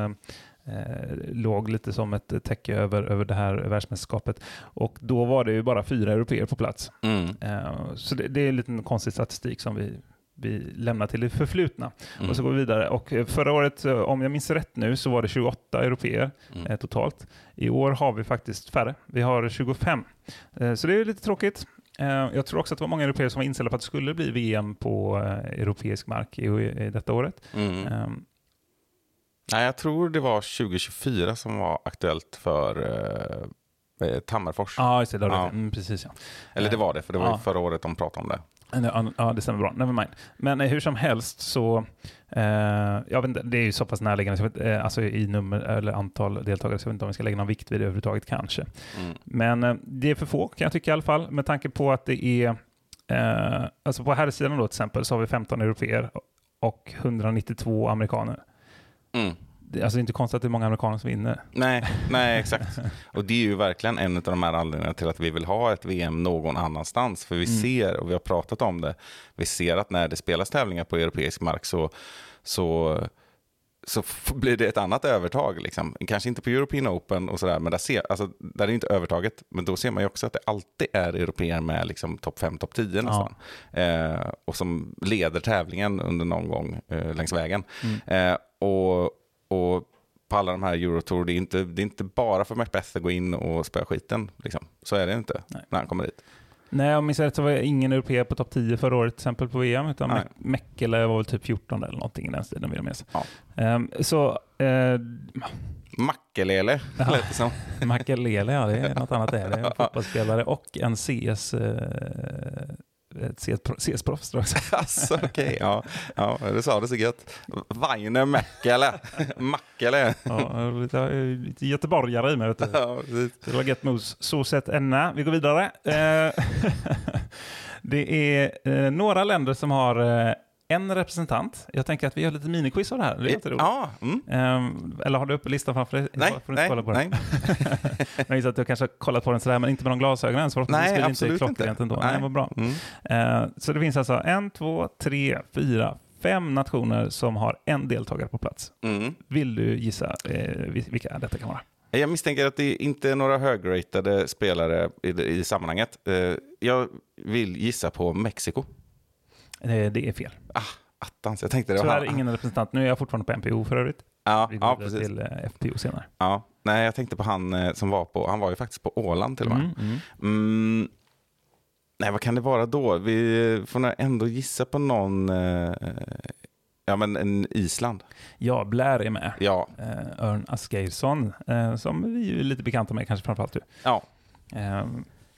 eh, låg lite som ett täcke över, över det här världsmästerskapet. Och då var det ju bara fyra europeer på plats. Mm. Eh, så det, det är en liten konstig statistik som vi, vi lämnar till det förflutna. Mm. Och så går vi vidare. Och eh, förra året, eh, om jag minns rätt nu, så var det 28 europeer Mm. eh, totalt. I år har vi faktiskt färre. Vi har 25. Eh, så det är lite tråkigt. Eh, jag tror också att det var många europeer som var inställda på att det skulle bli VM på eh, europeisk mark i, i detta året. Mm. Eh, Nej, jag tror det var 2024 som var aktuellt för Tammerfors. Ja, just det. det, har du Ja. mm, precis ja. Eller det var det, för det var Ja. förra året de pratade om det. Ja, det stämmer bra. Never mind. Men eh, hur som helst så, eh, jag vet inte, det är ju så pass närliggande, så vet, eh, alltså i nummer eller antal deltagare, så jag vet inte om vi ska lägga någon vikt vid det överhuvudtaget kanske. Mm. Men eh, det är för få kan jag tycka i alla fall, med tanke på att det är, eh, alltså på här sidan då till exempel så har vi 15 europeer och 192 amerikaner. Mm. Alltså det är inte konstigt att det är många amerikaner som vinner. Nej, nej, exakt. Och det är ju verkligen en av de här anledningarna till att vi vill ha ett VM någon annanstans. För vi Mm. ser, och vi har pratat om det, vi ser att när det spelas tävlingar på europeisk mark så, så, så blir det ett annat övertag. Liksom. Kanske inte på European Open och sådär, men där, ser, alltså, där är det inte övertaget. Men då ser man ju också att det alltid är europeer med liksom, topp 5, topp 10 nästan. Eh, och som leder tävlingen under någon gång eh, längs vägen. Mm. Eh, och, och på alla de här Eurotour, det är inte, det är inte bara för Macbeth att gå in och spöa skiten. Liksom. Så är det inte Nej. när han kommer dit. Nej, om jag minns rätt så var ingen europeer på topp 10 förra året till exempel på VM, utan. Me- Mekkele var väl typ 14 eller någonting i den stilen vill jag minnas. Ja. Ehm, så eh, Mackelele, Ja. lät det som. Makelele, ja det är något annat är det. En fotbollsspelare och en CS, eh, ett CS-pro- CS-proffs tror jag. Alltså, okej. Ja, ja, du sa det så gött. Vaine Mäckele. Mackele. Ja, lite, lite göteborgare i mig. Vet du. Ja. Det var gött mos. Så sett enna. Vi går vidare. Eh, det är eh, några länder som har eh, en representant. Jag tänker att vi gör lite miniquiz av det här. Det är. Ja, mm. Ehm, eller har du uppe listan framför dig? Nej, Får nej, kolla på den? nej. Jag gissar att du kanske har kollat på den sådär, men inte med de glasögonen. Så förhoppningsvis blir det inte inte. klockrent ändå. Nej. Nej, vad bra. Mm. Eh, så det finns alltså en, två, tre, fyra, fem nationer som har en deltagare på plats. Mm. Vill du gissa eh, vil- vilka detta kan vara? Jag misstänker att det inte är några högratade spelare i, i sammanhanget. Eh, Jag vill gissa på Mexiko. Eh, det är fel. Ah, attans, jag tänkte det var Tyvärr han. ingen representant. Nu är jag fortfarande på NPO för övrigt. Ja, Vi ja, precis. till eh, FPO senare. Ja. Nej, jag tänkte på han eh, som var på, han var ju faktiskt på Åland till och med. Mm, mm. Mm. Nej, vad kan det vara då? Vi får nog ändå gissa på någon, eh, ja men en Island. Ja, Blair är med. Ja, Eh, Örn Asgeirsson, eh, som vi är lite bekanta med kanske framförallt du. ja.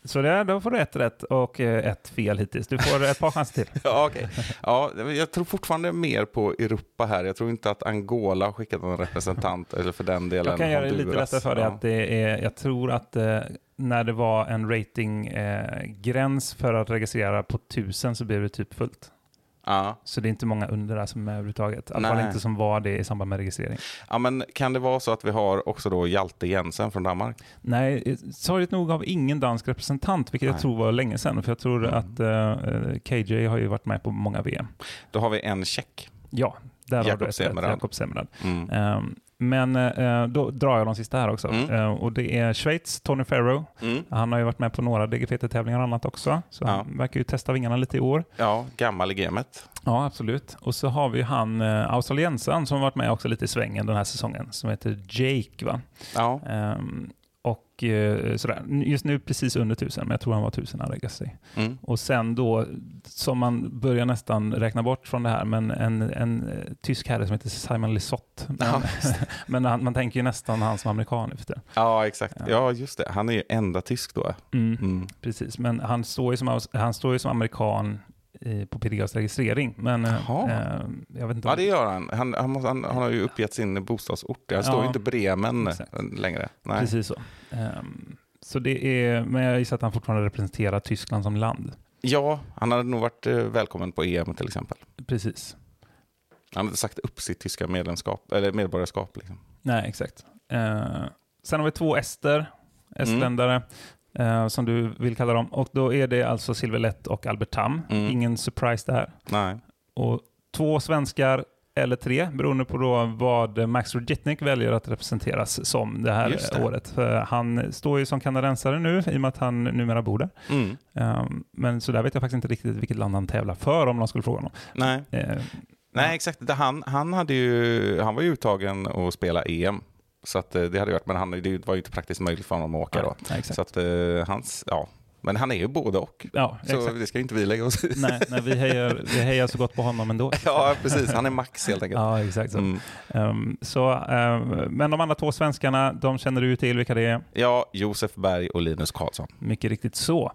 Så det, då får du ett rätt och eh, ett fel hittills. Du får ett par chanser till. Ja, okej. ja, jag tror fortfarande mer på Europa här. Jag tror inte att Angola har skickat någon representant, eller för den delen Jag kan göra det lite lättare för dig. Ja. Att det är, jag tror att eh, när det var en ratinggräns eh, för att registrera på 1000 så blev det typ fullt. Ja. Så det är inte många under där som är med överhuvudtaget. I alla fall inte som var det i samband med registrering. ja, men kan det vara så att vi har också då Hjalte Jensen från Danmark? Nej, eh, sorgligt nog har vi ingen dansk representant, vilket jag Nej. tror var länge sedan. För jag tror Mm. att eh, KJ har ju varit med på många VM. Då har vi en tjeck. Ja, där har Jakob du ett. Semmerad. Jakob Semmerad. Mm. Ehm, men eh, då drar jag de sista här också. Mm. Eh, och det är Schweiz, Tony Farrow. Mm. Han har ju varit med på några DGPT-tävlingar och annat också. Så Ja. han verkar ju testa vingarna lite i år. Ja, gammal i gamet. Ja, absolut. Och så har vi han eh, australiensaren som har varit med också lite i svängen den här säsongen, som heter Jake. Va? Ja. Ehm, och eh, sådär. Just nu precis under 1000, men jag tror han var 1000 när han lägger sig. Mm. Och sen då, som man börjar nästan räkna bort från det här, men en, en eh, tysk herre som heter Simon Lisotte. Men, Ja, men han, man tänker ju nästan han som amerikan efter. Ja, exakt. Ja. Ja, just det. Han är ju enda tysk då. Mm. Mm. Precis, men han står ju som, han står ju som amerikan på PDGs registrering. Men eh, Jaha. eh, jag vet inte Ja, det gör han. Han, han, måste, han, han har ju uppgett sin bostadsort. Det står Ja, ju inte Bremen exakt. längre. Nej. Precis så. Ehm, så det är, men jag gissar att han fortfarande representerar Tyskland som land. Ja, han hade nog varit eh, välkommen på EM till exempel. Precis. Han hade sagt upp sitt tyska medlemskap, eller medborgarskap. Liksom. Nej, exakt. Eh, sen har vi två ester, estländare, eh, som du vill kalla dem. Och då är det alltså Silver Lett och Albert Tam. Mm. Ingen surprise där. Nej. Och två svenskar eller tre, beroende på då vad Max Rogitnik väljer att representeras som det här det. året. För han står ju som kanadensare nu, i och med att han numera bor där. Mm. Um, men så där vet jag faktiskt inte riktigt vilket land han tävlar för om någon skulle fråga honom. Nej. Eh, Nej, exakt. Han, han, hade ju, han var ju uttagen att spela EM. Så att, eh, det hade varit, men han, det var ju inte praktiskt möjligt för honom att åka då. nej, exakt. Så att eh, hans, ja. Men han är ju både och. ja, Så exakt. det ska inte vi lägga oss i. Nej, nej, vi, hejar, vi hejar så gott på honom ändå. Ja, precis. Han är max helt enkelt. Ja, exakt så. Mm. Ehm, så ehm, men de andra två svenskarna, de känner du ju till vilka det är. Ja, Josef Berg och Linus Karlsson. Mycket riktigt så.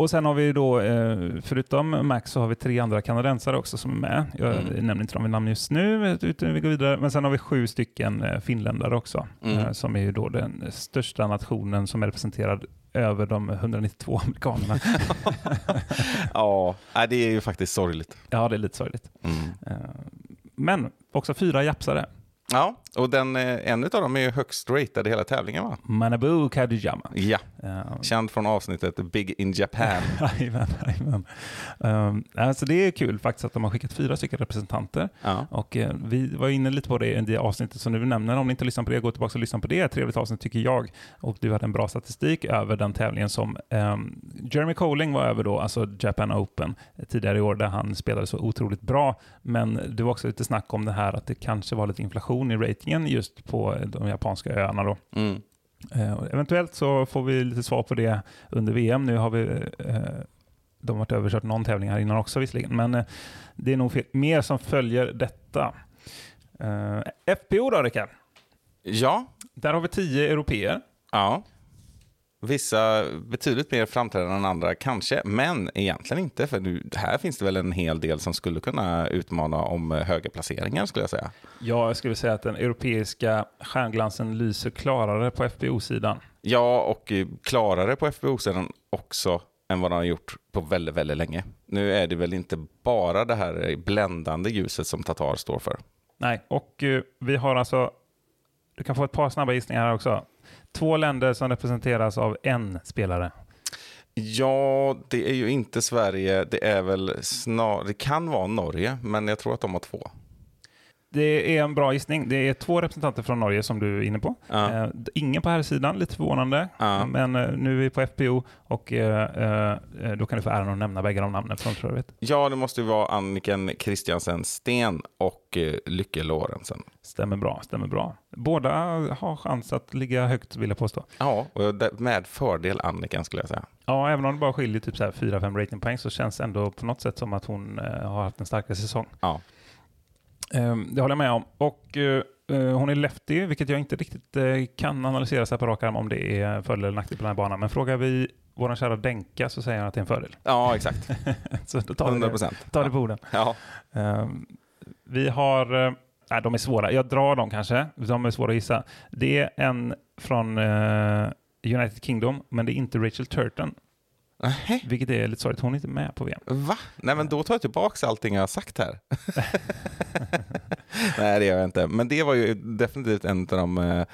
Och sen har vi då, eh, förutom Max, så har vi tre andra kanadensare också som är med. Jag Mm. nämner inte dem vid namn just nu, utan vi går vidare. Men sen har vi sju stycken eh, finländare också, Mm. eh, som är ju då den största nationen som är representerad över de 192 amerikanerna. Ja, det är ju faktiskt sorgligt. ja, det är lite sorgligt. Mm. Men också fyra japsare. Ja, och den, eh, en av dem är högst ratad i hela tävlingen va? Manabu Kadijama. Ja, Eh, känd från avsnittet Big in Japan. Jajamän, jajamän. Um, alltså det är kul faktiskt att de har skickat fyra stycken representanter. Ja. Och eh, vi var inne lite på det i det avsnittet som du nämner. Om ni inte lyssnar på det, gå tillbaka och lyssna på det. Trevligt avsnitt tycker jag. Och du hade en bra statistik över den tävlingen som ehm, Jeremy Colling var över då, alltså Japan Open, eh, tidigare i år, där han spelade så otroligt bra. Men det var också lite snack om det här att det kanske var lite inflation i ratingen just på de japanska öarna då. Mm. Eh, eventuellt så får vi lite svar på det under VM. Nu har vi eh, de har varit överkört någon tävling här innan också visserligen, men eh, det är nog fel, mer som följer detta. Eh, FPO då, Rickard? Ja, Där har vi tio europeer. ja. Vissa betydligt mer framträdande än andra kanske, men egentligen inte. För nu, här finns det väl en hel del som skulle kunna utmana om höga placeringar skulle jag säga. Ja, jag skulle säga att den europeiska stjärnglansen lyser klarare på FPO-sidan. Ja, och eh, klarare på FBO-sidan också än vad den har gjort på väldigt, väldigt länge. Nu är det väl inte bara det här bländande ljuset som Tatar står för. Nej, och eh, vi har alltså, du kan få ett par snabba gissningar här också. Två länder som representeras av en spelare. Ja, det är ju inte Sverige. Det är väl snar... Det kan vara Norge, men jag tror att de har två. Det är en bra gissning. Det är två representanter från Norge som du är inne på. Eh, ingen på här sidan, lite förvånande. Ja. Men eh, nu är vi på FPO och eh, då kan du få äran att nämna bägge de namnen från tror jag vet. Ja, det måste ju vara Anniken Christiansen Sten och Lykke Lorentzen. Stämmer bra, stämmer bra. Båda har chans att ligga högt vill jag påstå. Ja, och med fördel Anniken skulle jag säga. Ja, även om det bara skiljer typ så här 4-5 ratingpoäng så känns det ändå på något sätt som att hon har haft en starkare säsong. Ja. Det håller jag med om. Och eh, eh, hon är lefty, vilket jag inte riktigt eh, kan analysera så här på rak arm om det är fördel eller nackdel på den här banan. Men frågar vi vår kära Denka så säger han att det är en fördel. Ja, exakt. så då tar vi 100 det, procent. tar det på orden. Ja. Eh, vi har, nej de är svåra, jag drar dem kanske, de är svåra att gissa. Det är en från United Kingdom, men det är inte Rachel Turton, Nähä, vilket är lite sorgligt. Hon är inte med på VM. Va? Nej, men då tar jag tillbaka allting jag har sagt här. Nej, det gör jag inte. Men det var ju definitivt en av de eh,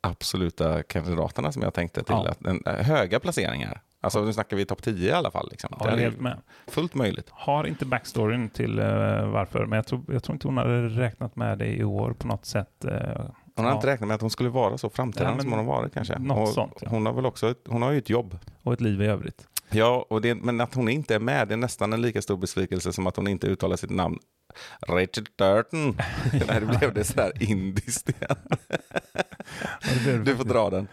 absoluta kandidaterna som jag tänkte till. Ja. Att, en, eh, höga placeringar. Alltså nu snackar vi topp 10 i alla fall. Liksom. Ja, det är helt med. fullt möjligt. Har inte backstoryn till eh, varför, men jag tror, jag tror inte hon hade räknat med det i år på något sätt. eh, Hon har Ja. inte räknat med att hon skulle vara så framträdande Ja, som hon har varit kanske. något och sånt, ja. Hon har väl också ett, hon har ju ett jobb. och ett liv i övrigt. Ja, och det, men att hon inte är med det är nästan en lika stor besvikelse som att hon inte uttalar sitt namn. Richard Durton. Nej, det blev det sådär indiskt igen. Du får dra den.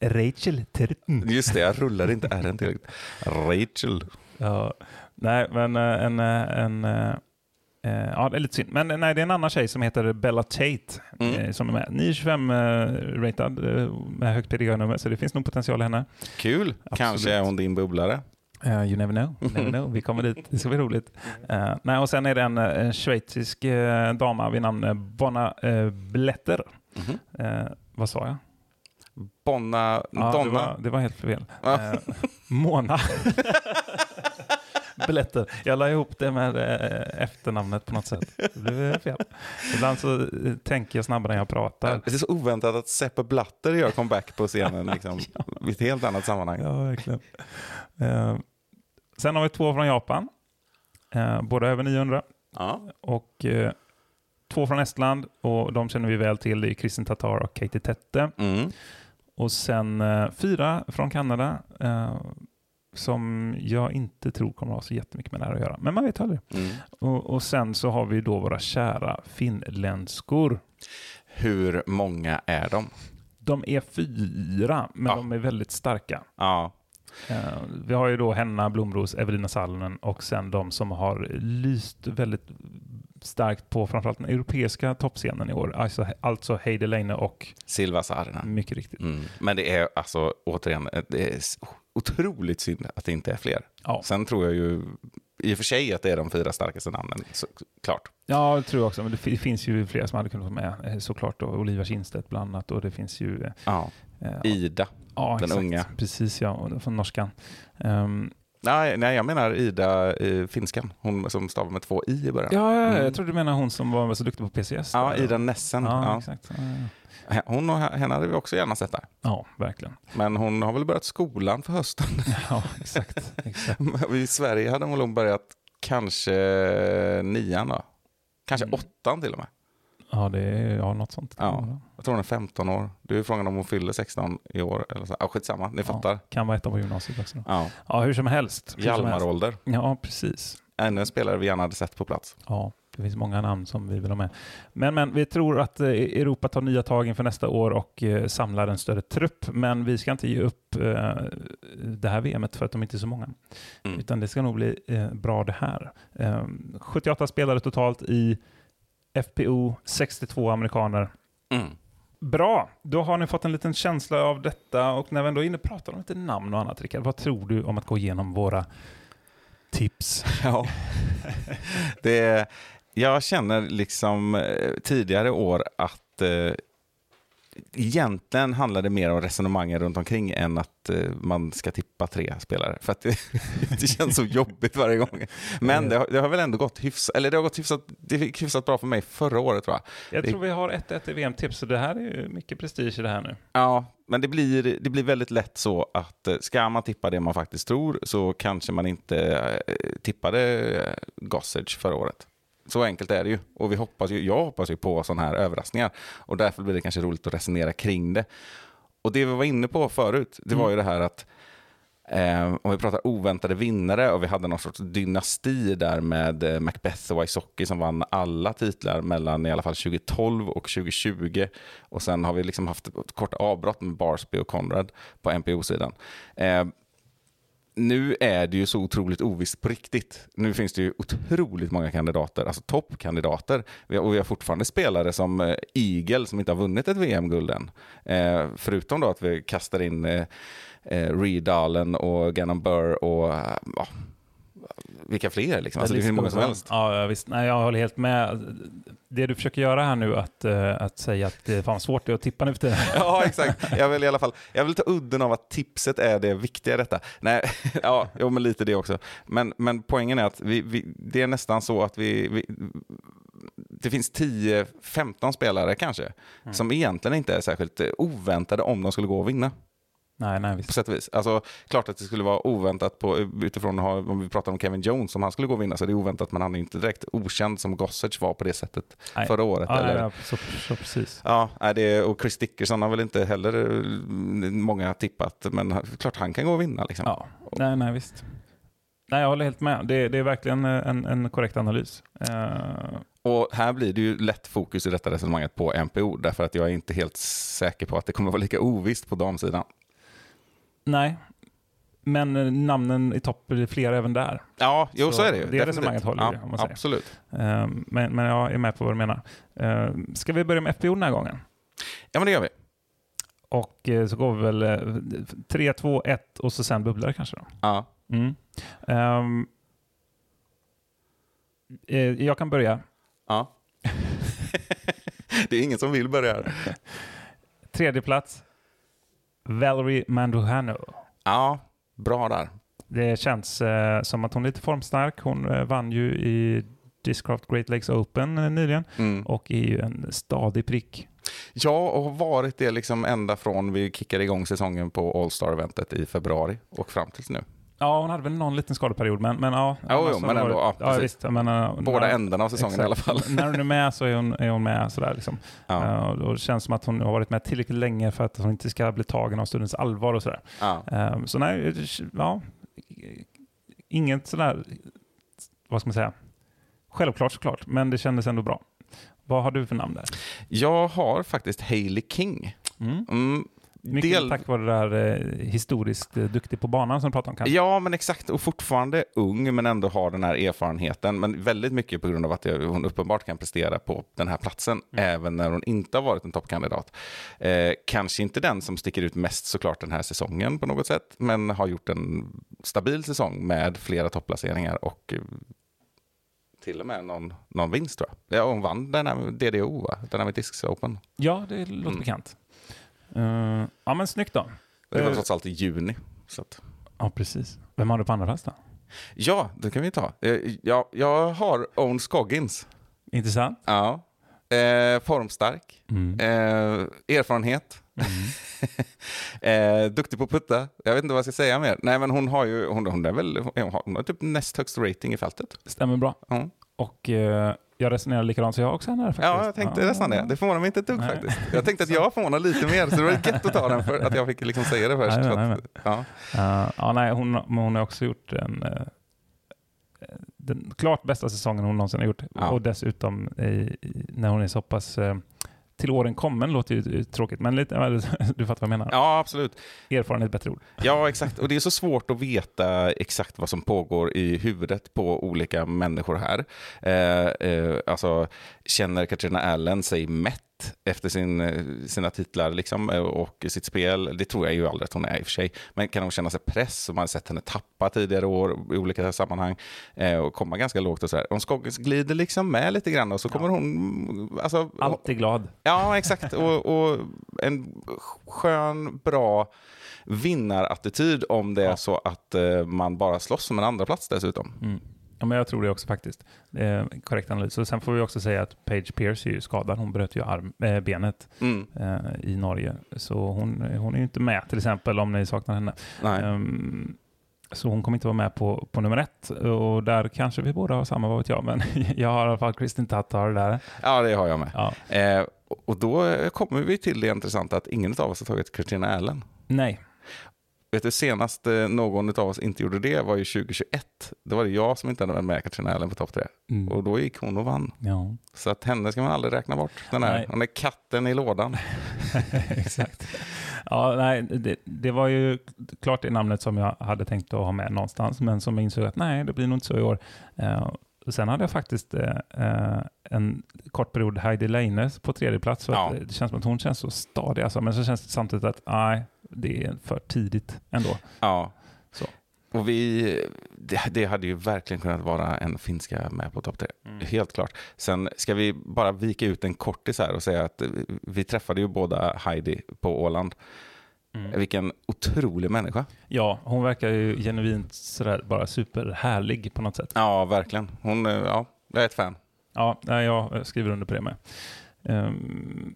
Rachel Turton. Just det, jag rullar inte R tillräckligt. Rachel. Ja, nej, men eh, en... eh, en eh, eh, ja, det är lite synd. Men eh, nej, det är en annan tjej som heter Bella Tate Mm. eh, som är med. 925 eh, eh, med högt PDG-nummer, så det finns nog potential i henne. Kul. Kanske är hon din bubblare. Eh, you never know. Never know. Vi kommer dit. Det ska bli roligt. Eh, nej, och sen är det en, eh, en schweizisk uh, dama vid namn eh, Bonna uh, Bletter. Mhm. Eh, vad sa jag? Bonna... Ja, det, Donna. var, det var helt fel. Eh, Mona. Bletter. Jag la ihop det med eh, efternamnet på något sätt. Det blev fel. Ibland så eh, tänker jag snabbare än jag pratar. Det är så oväntat att Seppe Blatter gör comeback på scenen liksom, i ett helt annat sammanhang. Ja, verkligen. Eh, sen har vi två från Japan. Båda över 900. Ja. Och två från Estland och de känner vi väl till. Det är Kristin Tatar och Katie Tette. Mm. Och sen eh, fyra från Kanada eh, som jag inte tror kommer ha så jättemycket med det här att göra. Men man vet aldrig. Mm. Och, och sen så har vi då våra kära finländskor. Hur många är de? De är fyra, men Ja. de är väldigt starka. Ja. Eh, vi har ju då Henna Blomros, Evelina Salonen och sen de som har lyst väldigt starkt på framförallt den europeiska toppscenen i år. Alltså, alltså Heidi Leine och Silva Saarinen. mycket riktigt. Mm. Men det är alltså, återigen, det är otroligt synd att det inte är fler. Ja. Sen tror jag ju i och för sig att det är de fyra starkaste namnen, så, klart. Ja, det tror jag också. Men det fi- finns ju flera som hade kunnat vara med. eh, Såklart då. Olivia Kindstedt bland annat. Och det finns ju... eh, Ja. eh, Ida. ja, den exakt. unga. Precis, ja. Från norskan. Ehm, Nej, nej, jag menar Ida, eh, finskan. Hon som stavar med två i i början. ja, ja, Mm. jag tror du menar hon som var så duktig på PCS. Ja. Ida Nessen. Ja, Ja. exakt. Ja, ja. Hon och henne hade vi också gärna sett där. ja, verkligen. Men hon har väl börjat skolan för hösten. Ja, exakt. exakt. I Sverige hade hon nog börjat kanske nian då. Kanske Mm. åttan till och med. Ja, det är ja, något sånt. Ja. Jag tror hon är 15 år. Du är frågan om hon fyller 16 i år. Eller så. Ja, skitsamma, ni fattar. Kan vara ett av gymnasiet också. Ja. Ja, hur som helst. Hur som helst. Hjalmarålder. Ja, precis. Ännu en spelare vi gärna hade sett på plats. Ja, det finns många namn som vi vill ha med. Men, men vi tror att eh, Europa tar nya tag inför nästa år och eh, samlar en större trupp. Men vi ska inte ge upp eh, det här VMet för att de inte är så många. Mm. Utan det ska nog bli bra det här. Eh, 78 spelare totalt i FPO, 62 amerikaner. Mm. Bra, då har ni fått en liten känsla av detta och när vi ändå är inne och pratar om lite namn och annat, Rickard, vad tror du om att gå igenom våra tips? Ja. det, jag känner liksom eh, tidigare år att eh, egentligen handlar det mer om resonemangen runt omkring än att eh, man ska tippa tre spelare. För att det, det känns så jobbigt varje gång. Men det, har- det har väl ändå gått hyfsat, eller det har gått hyfsat, det gick hyfsat bra för mig förra året tror jag. Jag Det- tror vi har 1-1 i VM-tips, så det här är ju mycket prestige i det här nu. Ja, men det blir, det blir väldigt lätt så att eh, ska man tippa det man faktiskt tror så kanske man inte eh, tippade Gossage förra året. Så enkelt är det ju. Och vi hoppas ju, jag hoppas ju på sådana här överraskningar. Och därför blir det kanske roligt att resonera kring det. Och det vi var inne på förut, det var ju det här att Eh, om vi pratar oväntade vinnare och vi hade någon sorts dynasti där med eh, Macbeth och Wysocki som vann alla titlar mellan i alla fall 2012 och 2020. Och sen har vi liksom haft ett kort avbrott med Barsby och Conrad på NPO-sidan. Eh, nu är det ju så otroligt ovisst på riktigt. Nu finns det ju otroligt många kandidater, alltså toppkandidater. Och vi har fortfarande spelare som eh, Eagle som inte har vunnit ett VM-guld än. Eh, förutom då att vi kastar in eh, eh Reed Allen och Gannon Burr och eh, ja, vilka fler liksom. Alltså, det finns många som helst. Ja, visst. Nej, jag håller helt med. Det du försöker göra här nu, att, eh, att säga att det är fan svårt att tippa nu för tiden. Ja, exakt. Jag vill i alla fall jag vill ta udden av att tipset är det viktiga i detta. Nej, ja, jo, men lite det också. Men, men poängen är att vi, vi, det är nästan så att vi, vi det finns 10-15 spelare kanske, som egentligen inte är särskilt eh, oväntade om de skulle gå och vinna. Nej, nej, På visst. sätt och vis. Alltså, klart att det skulle vara oväntat på, utifrån att om vi pratar om Kevin Jones, om han skulle gå och vinna så är det oväntat, men han är inte direkt okänd som Gossage var på det sättet Nej. förra året. Ja, eller? ja, ja, så, så precis. Ja, nej, det, och Chris Dickerson har väl inte heller eh, många tippat, men klart han kan gå och vinna. Liksom. Ja, nej, nej, visst. Nej, jag håller helt med. Det, det är verkligen eh, en, en korrekt analys. Eh, Och här blir det ju lätt fokus i detta resonemanget på NPO, därför att jag är inte helt säker på att det kommer vara lika ovisst på damsidan. Nej, men eh, namnen i topp är flera även där. Ja, jo, så, Så är det ju. det resonemanget håller ju, ja, säger. Absolut. Eh, Men, men jag är med på vad du menar. Eh, Ska vi börja med FPO den här gången? Ja, men det gör vi. Och eh, så går vi väl eh, 3, 2, 1 och så sen bubblare kanske. Då. Ja. Mm. Eh, jag kan börja. ja. det är ingen som vill börja. Tredje plats. Valerie Manduhano. Ja, bra där. Det känns eh, som att hon är lite formstark. Hon eh, vann ju i Discraft Great Lakes Open eh, nyligen Mm. och är ju en stadig prick. Ja, och har varit det liksom ända från vi kickade igång säsongen på All-Star-eventet i februari och fram tills nu. Ja, hon hade väl någon liten skadeperiod, men, men ja. Jo, jo, men ändå, ja, ja, visst. Jag menar, Båda när- ändarna av säsongen i alla fall. när hon är med så är hon, är hon med sådär liksom. Ja. Eh, och det känns som att hon har varit med tillräckligt länge för att hon inte ska bli tagen av stundens allvar och sådär. Ja. Eh, så nej, ja. Inget sådär, vad ska man säga, självklart såklart, men det kändes ändå bra. Vad har du för namn där? Jag har faktiskt Hailey King. Mm. Mm, Mycket del- tack vare det där eh, historiskt eh, duktig på banan som du pratade om kanske. Ja, men exakt. Och fortfarande ung, men ändå har den här erfarenheten. Men väldigt mycket på grund av att jag- hon uppenbart kan prestera på den här platsen, även när hon inte har varit en toppkandidat. Eh, kanske inte den som sticker ut mest såklart den här säsongen på något sätt, men har gjort en stabil säsong med flera topplaceringar och eh, till och med någon, någon vinst tror jag. Ja, hon vann den här DDO, va? den här med Discs Open. Ja, det låter Mm. bekant. Eh, ja, men snyggt då. Det var Eh, trots allt i juni. Så att... Ja, precis. Vem har du på andra plats då? Ja, det kan vi ta. Eh, ja, jag har Owen Scoggins. Intressant. Ja. Eh, formstark. Mm. Eh, erfarenhet. eh, duktig på att putta. Jag vet inte vad jag ska säga mer. Nej, men hon har ju, hon, hon är väl, hon har, hon har typ näst högst rating i fältet. Stämmer bra. Ja, Och jag resonerar likadant så jag också här faktiskt. ja jag tänkte nästan det. Det förvånar mig inte ett dugg Nej. faktiskt. Jag tänkte att jag förvånar lite mer, så det var gött att ta den för att jag fick liksom säga det först. Nej, Så nej, att, ja. Eh, ja, nej, hon, men hon har också gjort en, eh, den klart bästa säsongen hon någonsin har gjort. Ja. Och dessutom i, i, när hon är så pass eh, till åren kommen, låter ju tråkigt, men lite, du fattar vad jag menar. ja, absolut. Erfarenhet, bättre ord. Ja, exakt. Och det är så svårt att veta exakt vad som pågår i huvudet på olika människor här. Eh, eh, alltså, känner Katrina Allen sig mätt efter sin, eh, sina titlar liksom, eh, och sitt spel? Det tror jag ju aldrig att hon är i och för sig. Men kan hon känna sig press? Man har sett henne tappa tidigare år i olika sammanhang eh, och komma ganska lågt och sådär. Om Skoggins glider liksom med lite grann och så kommer hon... Alltså, Alltid glad. Ja, exakt. Och, och en skön, bra vinnarattityd om det är så att man bara slåss om en andra plats dessutom. Mm. Ja, men jag tror det också faktiskt. En korrekt analys. Och sen får vi också säga att Paige Pierce är ju skadad. Hon bröt ju arm, äh, benet Mm. eh, i Norge. Så hon, hon är ju inte med till exempel om ni saknar henne. Ehm, så hon kommer inte vara med på, på nummer ett. Och där kanske vi båda har samma, vad vet jag. Men jag har i alla fall Kristin Tatar där. Ja, det har jag med. Ja. Eh, och då kommer vi till det intressanta att ingen av oss har tagit Christina Allen. Nej. Vet du, senast eh, någon av oss inte gjorde det var ju 2021. Då var det jag som inte hade varit med Katrina Allen på topp tre. Mm. Och då gick hon och vann. Ja, Så att henne ska man aldrig räkna bort. Den här, Nej. hon är katten i lådan. exakt. Ja, nej, det, det var ju klart det namnet som jag hade tänkt att ha med någonstans, men som jag insåg att nej, det blir nog inte så i år. Eh, och sen hade jag faktiskt eh, eh, en kort period Heidi Leines på tredje plats. Att Ja. Det känns som att hon känns så stadig, alltså, men så känns det samtidigt att nej, det är för tidigt ändå. Ja. Så. Och vi, det, det hade ju verkligen kunnat vara en finska med på topp tre. Helt klart. Sen ska vi bara vika ut en kortis här och säga att vi träffade ju båda Heidi på Åland. Vilken otrolig människa. Ja, hon verkar ju genuint sådär bara superhärlig på något sätt. Ja, verkligen. Hon, eh, ja, jag är ett fan. Ja, nej, jag skriver under på det med. Um,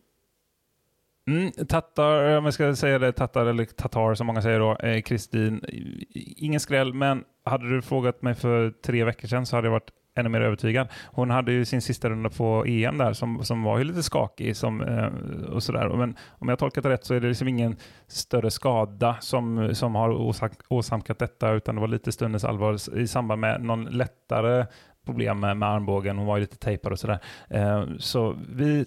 mm, tattar, eh, om jag ska säga det, tattar eller tatar som många säger då, eh, Kristin, Eh, ingen skräll, men hade du frågat mig för tre veckor sedan så hade jag varit ännu mer övertygad. Hon hade ju sin sista runda på EM där som, som var ju lite skakig som, eh, och sådär. Men om jag tolkat det rätt så är det liksom ingen större skada som, som har åsak, åsamkat detta utan det var lite stundens allvar i samband med någon lättare problem med, med armbågen. Hon var ju lite tejpad och sådär. Eh, så vi,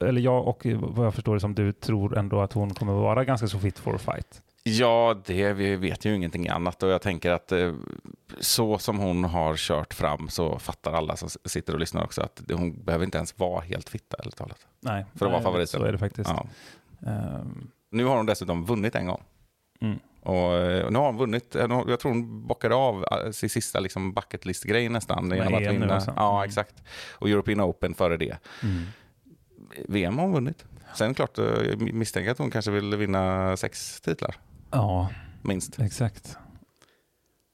eller jag och vad jag förstår det som du tror ändå att hon kommer vara ganska så fit for a fight. Ja, det, vi vet ju ingenting annat och jag tänker att eh, så som hon har kört fram så fattar alla som sitter och lyssnar också att hon behöver inte ens vara helt fitta ärligt talat. Nej, För att vara favoriten. Så är det faktiskt. Ja. Ehm, Nu har hon dessutom vunnit en gång. Mm. Och eh, nu har hon vunnit, eh, jag tror hon bockade av sin sista liksom bucket list-grej nästan. genom att vinna. Ja, Mm. exakt. Och European Open före det. mm. VM har hon vunnit. Sen klart, eh, jag misstänker att hon kanske vill vinna sex titlar, Ja, minst. exakt.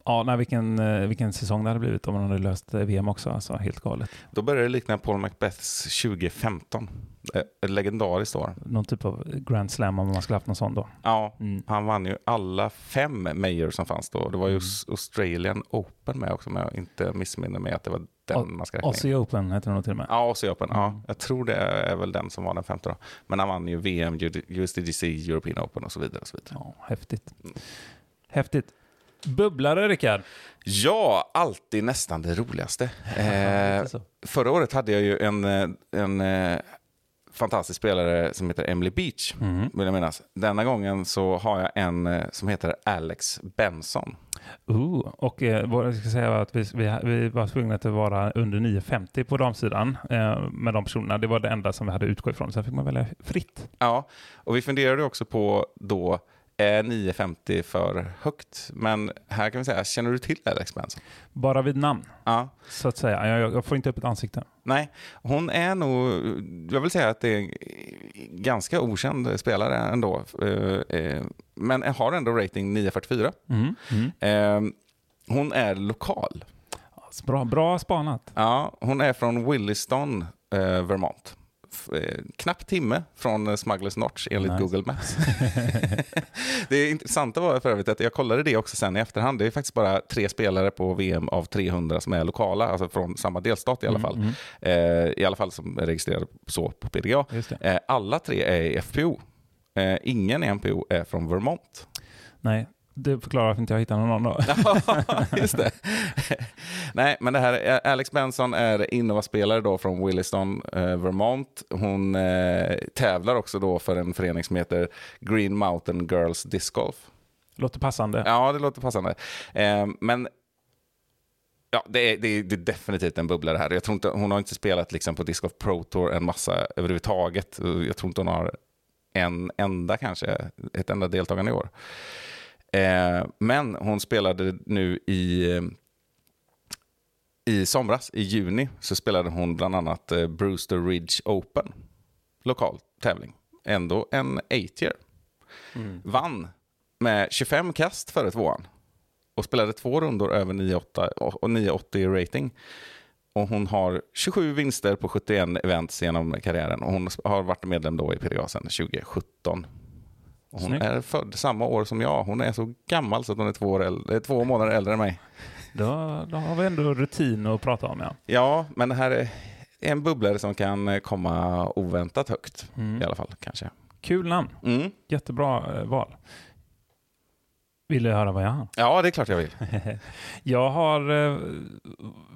Ja, nej, vilken, eh, vilken säsong det hade blivit om man hade löst eh, VM också. Alltså, helt galet. Då börjar det likna Paul Macbeths 2015. Eh, Ett legendariskt år. Någon typ av Grand Slam om man skulle haft någon sån då. Ja, Mm. han vann ju alla fem major som fanns då. Det var ju Mm. Aus- Australian Open med också, om jag inte missminner mig att det var den man ska räkna. Aussie Open heter det nog till och med. Ja, Aussie Open. Ja, Mm. jag tror det är väl den som var den femte då. Men han vann ju VM, USDGC, European Open och så vidare. Och så vidare. Ja, häftigt. Häftigt. Bubblare, Rickard. Ja, alltid nästan det roligaste. Eh, förra året hade jag ju en, eh, en eh, fantastisk spelare som heter Emily Beach, Mhm. vill jag minnas. Denna gången så har jag en eh, som heter Alex Benson. Ooh, och jag ska säga att vi, vi, vi var tvungna att vara under 9,50 på damsidan med de personerna. Det var det enda som vi hade utgått ifrån. Sen fick man välja fritt. Ja, och vi funderade också på då, är 9,50 för högt? Men här kan vi säga, känner du till Alex Benson? Bara vid namn, Ja. så att säga. Jag, jag får inte upp ett ansikte. Nej, hon är nog, jag vill säga att det är en ganska okänd spelare ändå. Eh, eh, Men har ändå rating 944. Mm. Mm. Eh, Hon är lokal. Bra, bra spanat. Ja, hon är från Williston, eh, Vermont. Eh, Knapp timme från eh, Smugglers Notch enligt Nice. Google Maps. det intressanta var för övrigt att jag kollade det också sen i efterhand. Det är faktiskt bara tre spelare på VM av 300 som är lokala, alltså från samma delstat i alla fall. Mm, Eh, I alla fall som är registrerade så på PDGA. Alla tre är i FPO. Ingen i NPO är från Vermont. Nej, det förklarar varför inte jag hittar någon då. Ja, just det. Nej, men det här, är- Alex Benson är innovaspelare då från Williston, eh, Vermont. Hon eh, tävlar också då för en förening som heter Green Mountain Girls Disc Golf. Låter passande. Ja, det låter passande. Eh, men ja, det, är, det, är, det är definitivt en bubblare här. Jag tror inte, hon har inte spelat liksom, på Disc Golf Pro Tour en massa överhuvudtaget. Jag tror inte hon har en enda kanske, ett enda deltagande i år. Eh, men hon spelade nu i, eh, i somras, i juni, så spelade hon bland annat eh, Brewster Ridge Open. Lokal tävling. Ändå en 8-year. Vann med 25 kast före tvåan. Och spelade två rundor över 9,8 och 9,80 i rating. Och hon har 27 vinster på 71 events genom karriären. Och hon har varit medlem då i PDA sedan 2017. Hon Snyggt. är född samma år som jag. Hon är så gammal så att hon är två, år äldre, två månader äldre än mig. Då, då har vi ändå rutin att prata om. Ja. Ja, men det här är en bubblare som kan komma oväntat högt. Mm. I alla fall, kanske. Kul namn. Mm. Jättebra eh, val. Vill du höra vad jag har? Ja, det är klart jag vill. Jag har eh,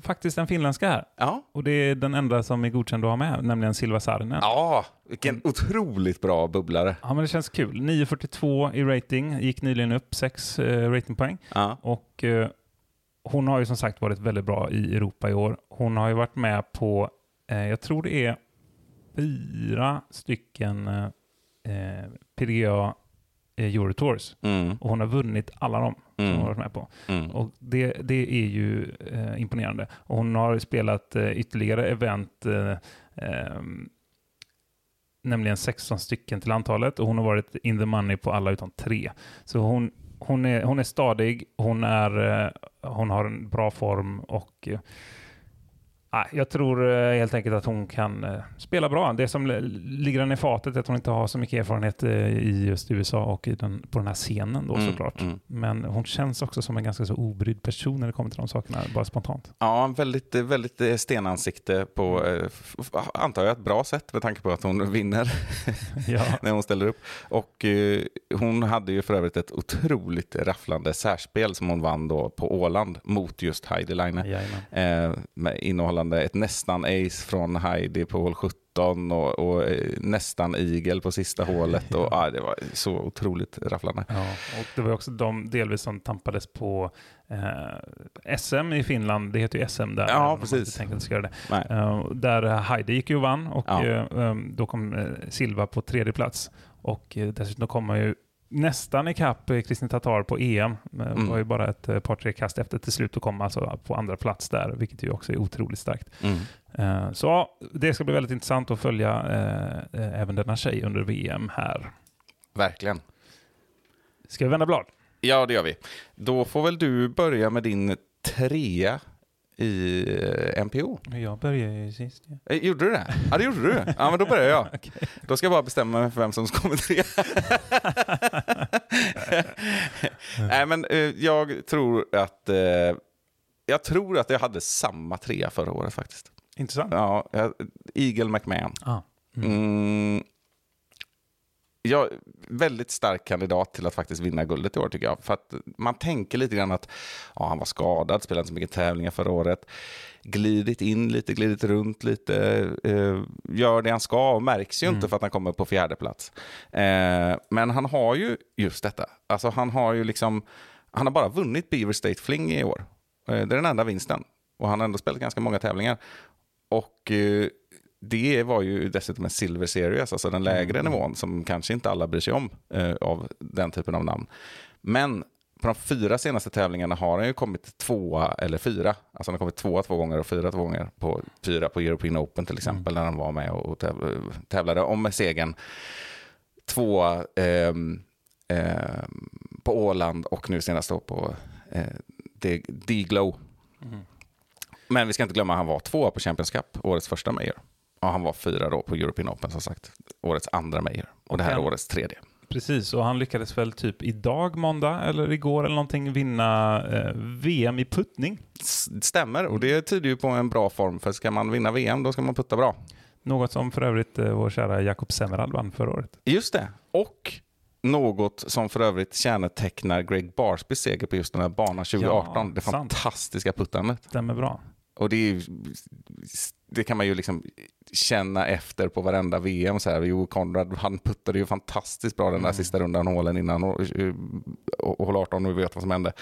faktiskt en finländska här. Ja, Och det är den enda som är godkänd att ha med, nämligen Silva Saarinen. ja vilken otroligt bra bubblare. Ja, men det känns kul. 9,42 i rating, gick nyligen upp 6 eh, ratingpoäng. Ja. Och eh, hon har ju som sagt varit väldigt bra i Europa i år. Hon har ju varit med på, eh, jag tror det är fyra stycken eh, eh, PDGA Eurotours. Mm. Och hon har vunnit alla dem som Mm. hon har varit med på. Mm. Och det, det är ju eh, imponerande. Och hon har spelat eh, ytterligare event, eh, ehm, nämligen 16 stycken till antalet. Och hon har varit in the money på alla utom tre. Så hon, hon, är, hon är stadig, hon, är, eh, hon har en bra form och jag tror eh, helt enkelt att hon kan eh, spela bra. Det som ligger henne i fatet är att hon inte har så mycket erfarenhet eh, i just USA och den, på den här scenen då Mm, såklart. mm. Men hon känns också som en ganska så obrydd person när det kommer till de sakerna, bara spontant. Ja, en väldigt, väldigt stenansikte på, f- antar jag, ett bra sätt med tanke på att hon vinner Ja. när hon ställer upp. Och hon hade ju för övrigt ett otroligt rafflande särspel som hon vann då på Åland mot just. Jajamän. Eh, med innehållande innehållande ett nästan ace från Heidi på hål 17 och, och eh, nästan eagle på sista hålet. Och, ja, det var så otroligt rafflande. Ja, och det var också de delvis som tampades på eh, SM i Finland. Det heter ju SM där. Ja, precis. Tänkte att göra det. Eh, där Heidi gick ju och vann och Ja. eh, eh, då kom eh, Silva på tredje plats. Och dessutom kom man ju nästan ikapp eh, Kristin Tatar på EM. Det Mm. var ju bara ett eh, par, tre kast efter till slut och kom alltså på andra plats där, vilket ju också är otroligt starkt. Mm. Eh, så ja, det ska bli väldigt intressant att följa eh, eh, även denna tjej under VM här. Verkligen. Ska vi vända blad? Ja, det gör vi. Då får väl du börja med din trea i eh, MPO. Jag börjar ju sist. Ja. Eh, Gjorde du det? Ja, det gjorde du. Ja, men då börjar jag. Då ska jag bara bestämma mig för vem som kommer trea. Nej, men eh, jag tror att jag tror att jag hade samma trea förra året faktiskt. Intressant. Ja, Eagle McMahon. Ah. Mm. Ja, väldigt stark kandidat till att faktiskt vinna guldet i år tycker jag. För att man tänker lite grann att ja, han var skadad, spelade inte så mycket tävlingar förra året. Glidit in lite, glidit runt lite, eh, gör det han ska och märks ju inte för att han kommer på fjärde plats. Eh, men han har ju just detta. Alltså han har ju liksom, han har bara vunnit Beaver State Fling i år. Eh, det är den enda vinsten. Och han har ändå spelat ganska många tävlingar. Och eh, det var ju dessutom en silver series, alltså den lägre nivån som kanske inte alla bryr sig om eh, av den typen av namn. Men på de fyra senaste tävlingarna har han ju kommit tvåa eller fyra. Alltså han har kommit tvåa två gånger och fyra två gånger på fyra på European Open till exempel, när han var med och täv- tävlade om segern. Tvåa ehm, ehm, på Åland och nu senast då på eh, D-Glow. Men vi ska inte glömma att han var tvåa på Champions Cup, årets första Major. Och han var fyra då på European Open som sagt, årets andra Major. Och det här är årets tredje. Precis, och han lyckades väl typ idag, måndag, eller igår eller någonting, vinna eh, VM i puttning. Stämmer, och det tyder ju på en bra form. För ska man vinna VM, då ska man putta bra. Något som för övrigt eh, vår kära Jakob Semmerad vann förra året. Just det. Och något som för övrigt kännetecknar Greg Barsbys seger på just den här banan 2018. Ja, det sant. fantastiska puttandet. Stämmer bra. Och det, är, ju- det kan man ju liksom känna efter på varenda VM. Så här. Jo, Konrad han puttade ju fantastiskt bra den där sista rundan hålen innan hål 18 och vi vet vad som hände.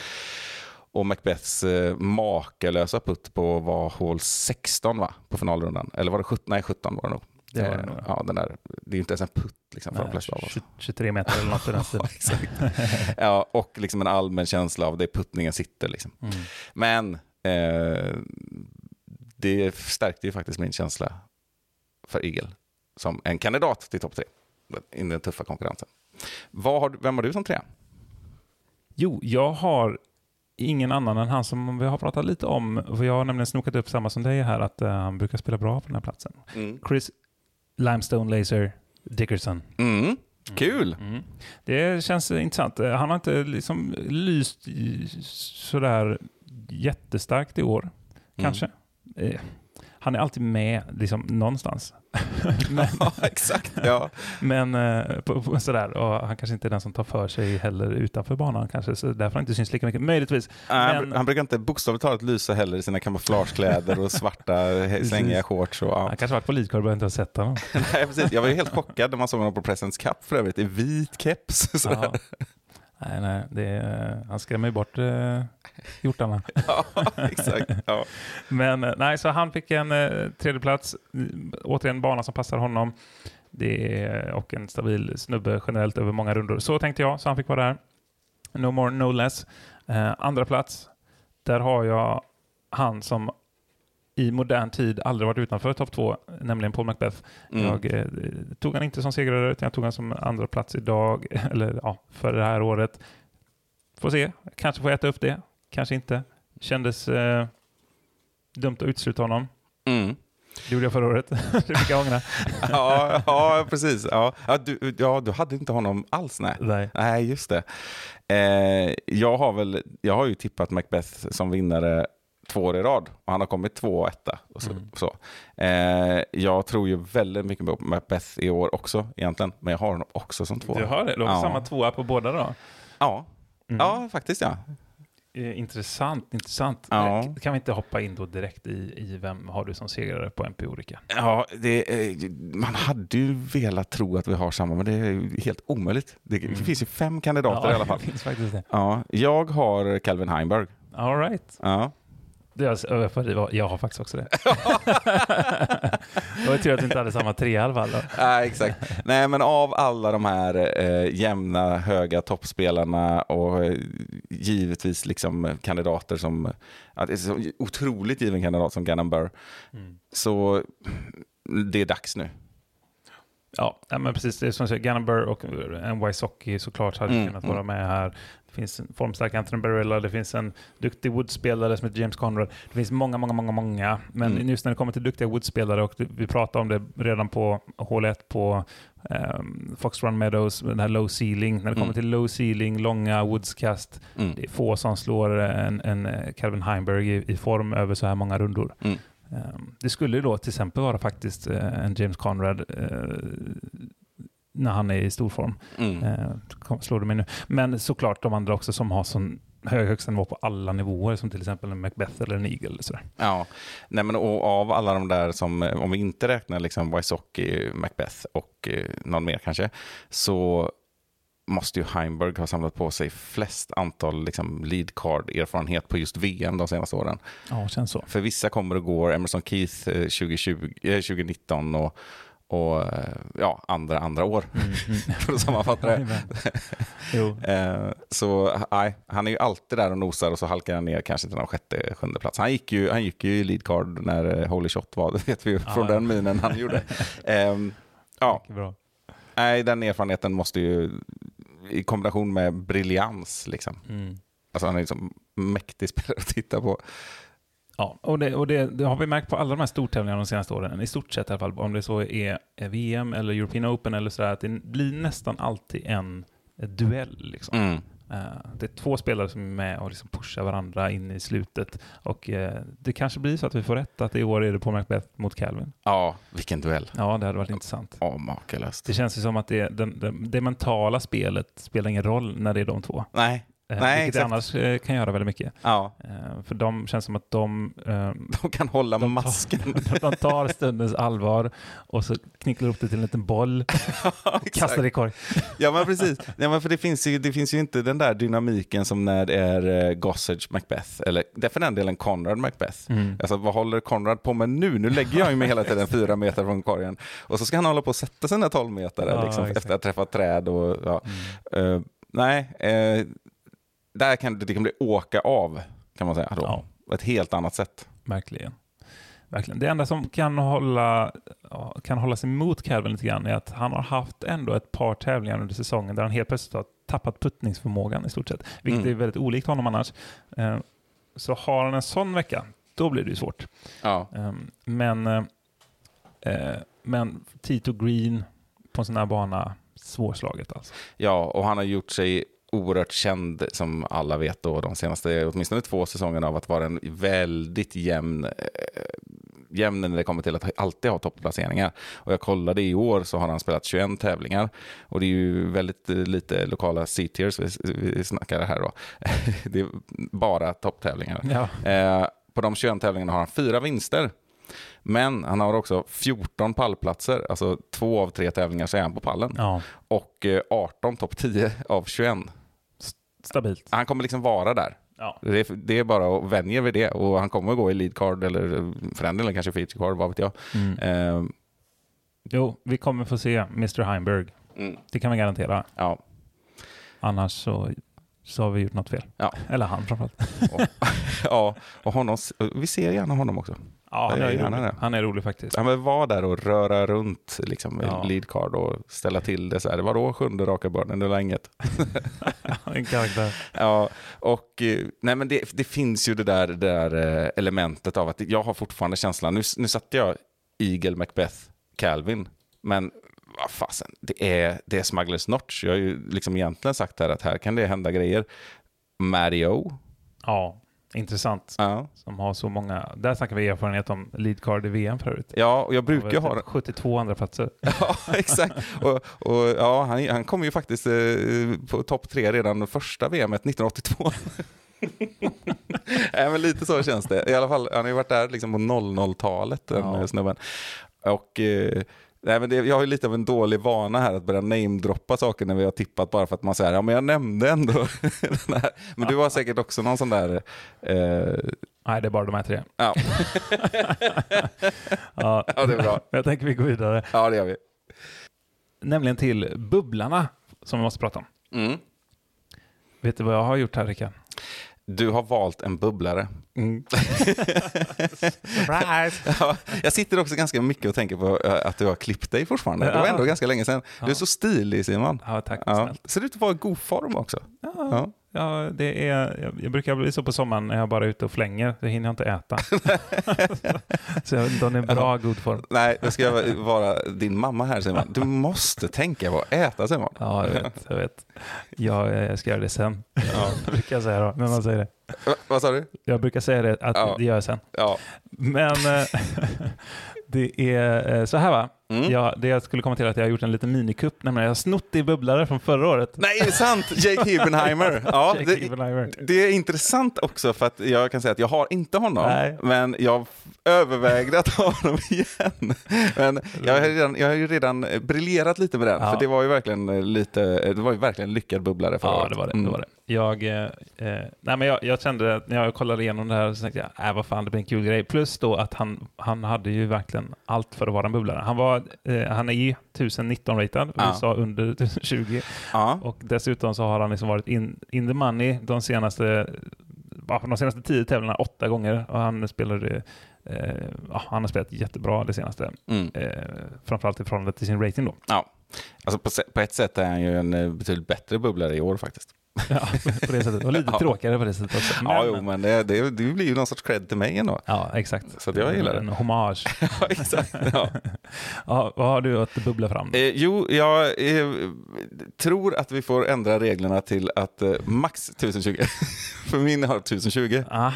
Och Macbeths eh, makalösa putt på var hål 16 va? På finalrundan. Eller var det 17? Nej, 17 var det nog. Det var det Eh, nog, ja. den där, det är ju inte ens en putt liksom, för de flesta av oss. 20 23 meter eller något i den stilen. Ja, och liksom en allmän känsla av det puttningen sitter. Liksom. Mm. Men eh, det stärkte ju faktiskt min känsla för Eagle som en kandidat till topp tre i den tuffa konkurrensen. Har, vem har du som trea? Jo, jag har ingen annan än han som vi har pratat lite om. För jag har nämligen snokat upp samma som dig här, att eh, han brukar spela bra på den här platsen. Chris Limestone Laser Dickerson. Mm. Kul! Mm. Det känns intressant. Eh, Han har inte liksom lyst sådär jättestarkt i år, kanske. Eh, Han är alltid med liksom, någonstans. men Ja, exakt. Ja. men eh, på, på, sådär, och han kanske inte är den som tar för sig heller utanför banan kanske, så därför har han inte syns lika mycket. Möjligtvis. Han, Men- han brukar inte bokstavligt talat lysa heller i sina kamouflagekläder och svarta slängiga shorts. Och, ja. Han kanske varit på Lidkorv och inte har sett honom. Nej, precis. Jag var ju helt chockad när man såg honom på Presents Cup för övrigt i vit keps. Ja. Nej, nej, det är, han skrämmer ju bort eh, hjortarna. Ja, exakt. Ja. Men eh, nej, så han fick en eh, tredje plats. Mm, Återigen en bana som passar honom. Det är, och en stabil snubbe generellt över många rundor. Så tänkte jag, så han fick vara där. No more, no less. Eh, andra plats, där har jag han som i modern tid aldrig varit utanför topp två, nämligen Paul Macbeth. Mm. Jag eh, tog han inte som segrare, utan jag tog han som andra plats idag, eller ja, för det här året. Får se, kanske får jag äta upp det, kanske inte. Kändes eh, dumt att utesluta honom. Mm. Det gjorde jag förra året. det fick jag ångra. Ja, ja, precis. Ja. Ja, du, ja, du hade inte honom alls, nej. Nej. Nej, just det. Eh, jag, har väl, jag har ju tippat Macbeth som vinnare två år i rad och han har kommit två och etta. Och så, Mm. så. Eh, jag tror ju väldigt mycket på Macbeth i år också egentligen, men jag har honom också som två. Du har det? Har Ja. samma tvåa på båda då? Ja, Mm. ja faktiskt ja. Eh, Intressant, intressant. Ja. Eh, Kan vi inte hoppa in då direkt i, i vem har du som segrare på MP? Ja, det, är- man hade ju velat tro att vi har samma, men det är helt omöjligt. Det, det finns ju fem kandidater i alla fall. det finns faktiskt det. Ja, jag har Calvin Heimberg. All right. Ja. Var- jag har faktiskt också det. det var tur att vi inte hade samma tre i alla fall. Då. Ja, exakt. Nej, men av alla de här eh, jämna, höga toppspelarna och eh, givetvis liksom kandidater som, är så otroligt given kandidat som Gannon Burr, så det är dags nu. Ja, men precis. Det som jag säger, Gannon Burr och en Wysocki såklart hade Mm, kunnat mm. vara med här. Det finns en formstark Anthony Barilla, det finns en duktig Woodspelare som heter James Conrad. Det finns många, många, många, många. Men Mm. just när det kommer till duktiga Woodspelare, och vi pratade om det redan på hål 1 på um, Fox Run Meadows, den här low ceiling. När det kommer Mm. till low ceiling, långa woodskast, Mm. det är få som slår en, en eh, Calvin Heimberg i, i form över så här många rundor. Mm. Ehm, Det skulle då till exempel vara faktiskt eh, en James Conrad eh, när han är i stor form. Mm. Eh, Slår det mig nu. Men såklart de andra också som har sån hög högsta nivå på alla nivåer som till exempel en Macbeth eller en Eagle. Eller sådär. Ja, nej men och av alla de där som, eh, om vi inte räknar liksom Wysocki, Macbeth och eh, någon mer kanske, så måste ju Heimberg ha samlat på sig flest antal liksom, lead card-erfarenhet på just VM de senaste åren. Ja, känns så. För vissa kommer och går, Emerson Keith eh, 2020, eh, 2019 och, och eh, ja, andra, andra år, för att sammanfatta det. Eh, så nej, han är ju alltid där och nosar och så halkar han ner kanske till någon sjätte, sjunde plats. Han gick ju, han gick ju i lead card när eh, Holy Shot var, det vet vi ju från Ja. den minen han gjorde. Ehm, ja, nej, den erfarenheten måste ju i kombination med briljans liksom. Mm. Alltså han är liksom mäktig spelare att titta på. Ja, och, det, och det, det har vi märkt på alla de här stortävlingarna de senaste åren, i stort sett i alla fall, om det så är VM eller European Open eller sådär, att det blir nästan alltid en duell. Liksom. Mm. Eh, det är två spelare som är med och liksom pushar varandra in i slutet. Och eh, det kanske blir så att vi får rätt, att i år är det på Macbeth mot Calvin. Ja, vilken duell. Ja, det hade varit intressant. Ja, makalöst. Det känns ju som att det, den, den, det mentala spelet spelar ingen roll när det är de två. Nej, Nej, vilket annars eh, kan göra väldigt mycket. ja, Eh, för de känns som att de, eh, de kan hålla De tar- masken. de tar stundens allvar och så knycklar upp det till en liten boll Ja, och kastar det i korg. Ja men precis, ja, men för det, finns ju, det finns ju inte den där dynamiken som när det är eh, Gossage Macbeth, eller det för den delen Conrad Macbeth. Mm. Alltså vad håller Conrad på med nu? Nu lägger jag ju mig hela tiden fyra meter från korgen. Och så ska han hålla på och sätta sina tolv meter Ja, liksom, efter att ha träffat träd. Och, ja. Mm. Eh, nej, eh, där kan det, kan bli åka av kan man säga. Då. Ja. På ett helt annat sätt. Verkligen. Verkligen. Det enda som kan hålla, kan hålla sig emot Calvin lite grann är att han har haft ändå ett par tävlingar under säsongen där han helt plötsligt har tappat puttningsförmågan i stort sett. Vilket Mm. är väldigt olikt honom annars. Eh, så har han en sån vecka, då blir det ju svårt. Ja. Eh, men, eh, eh, men Tito Green på en sån här bana, svårslaget alltså. Ja, och han har gjort sig oerhört känd, som alla vet, då, de senaste åtminstone två säsongerna av att vara en väldigt jämn, eh, jämn när det kommer till att alltid ha topplaceringar. Och jag kollade i år så har han spelat 21 tävlingar och det är ju väldigt eh, lite lokala C-tiers vi, vi snackar här då. det är bara topptävlingar. Ja. Eh, på de 21 tävlingarna har han fyra vinster. Men han har också 14 pallplatser, alltså två av tre tävlingar så är han på pallen ja, och eh, 18 topp 10 av 21. Stabilt. Han kommer liksom vara där. Ja. Det är, det är bara att vänja vid det och han kommer att gå i lead card eller eh, för den delen kanske feature card, vad vet jag. Mm. Eh, Jo, vi kommer få se Mr. Heimberg. mm, Det kan vi garantera. ja. Annars så, så har vi gjort något fel. Ja. Eller han framförallt. Och, ja, och honom, vi ser gärna honom också. Ja, han är, gärna rolig. han är rolig faktiskt. Han vill vara där och röra runt liksom, Ja. i lead card och ställa till det så här. Vadå sjunde raka börden? Det är inget. en karaktär. Ja, och eh, nej men det, det finns ju det där, det där eh, elementet av att jag har fortfarande känslan, nu, nu satte jag Eagle, Macbeth, Calvin, men vad fasen, det är, det är Smugglers Notch. Jag har ju liksom egentligen sagt här att här kan det hända grejer. Mario, Ja, intressant. ja, Som har så många, där snackar vi erfarenhet om lead card i VM förut. ja och jag brukar ju ha 72 andra platser. Ja, exakt. Och, och, ja, han, han kom ju faktiskt eh, på topp tre redan första VM 1982. Nej, men lite så känns det. I alla fall, han har ju varit där liksom på 00-talet, den Ja. ja. snubben. Och eh, nej, men det, jag har ju lite av en dålig vana här att börja namedroppa saker när vi har tippat bara för att man säger ja men jag nämnde ändå den här. Men du har säkert också någon sån där, eh, Nej, det är bara de här tre. ja, Ja, ja det är bra. jag tänker vi går vidare. Ja det gör vi. Nämligen till Bubblarna som vi måste prata om. Mm. Vet du vad jag har gjort här Rickard? Du har valt en bubblare. Surprise! Ja, jag sitter också ganska mycket och tänker på eh, att du har klippt dig fortfarande. Det var Ja. ändå ganska länge sedan. Du är Ja. så stilig Simon. Ja, tack Ja. snällt. Ser ut att vara i god form också. Ja, Ja. ja, det är, jag, jag brukar bli så på sommaren när jag bara är ute och flänger. Det hinner jag inte äta. så jag vet inte om det är en bra, god form. Nej, då ska jag vara din mamma här Simon. Du måste tänka på att äta Simon. Ja, jag vet. Jag, vet. Ja, jag ska göra det sen. Ja. brukar jag säga då, när man säger det. Va, vad sa du? Jag brukar säga det, att Ja. det gör jag sen. Ja. Men eh, det är eh, så här va. Mm. Ja, det jag skulle komma till är att jag har gjort en liten minikupp, nämligen jag har snott i bubblare från förra året. Nej, är det sant? Jake Hibbenheimer. Ja, Jake det, Evenheimer. det är intressant också för att jag kan säga att jag har inte honom, Nej. men jag övervägde att ha honom igen. Men jag har, redan, jag har ju redan briljerat lite med den, Ja. för det var ju verkligen lite, det var ju verkligen en lyckad bubblare förra Ja, året. det var det. Mm. det, var det. Jag, eh, eh, nej, men jag, jag kände att när jag kollade igenom det här så tänkte jag, äh, vad fan, det blir en kul grej. Plus då att han, han hade ju verkligen allt för att vara en bubblare. Han, var, eh, han är ju 1019-ratad, Ja. USA under 1020. Ja. Och dessutom så har han liksom varit in, in the money de senaste, de senaste tio tävlingarna åtta gånger. Och han, spelade, eh, ja, han har spelat jättebra det senaste. Mm. Eh, framförallt i förhållande till sin rating då. ja. Alltså på, på ett sätt är han ju en eh, betydligt bättre bubblare i år faktiskt. Ja, på det sättet. Och lite Ja. tråkigare på det sättet också. ja, jo, men det, det, det blir ju någon sorts cred till mig ändå. Ja, exakt. Så det jag gillar det. En hommage. Ja, exakt. Ja. Ja, vad har du att bubbla fram? Eh, jo, jag eh, tror att vi får ändra reglerna till att eh, max 1020. För min har 1020. Aha,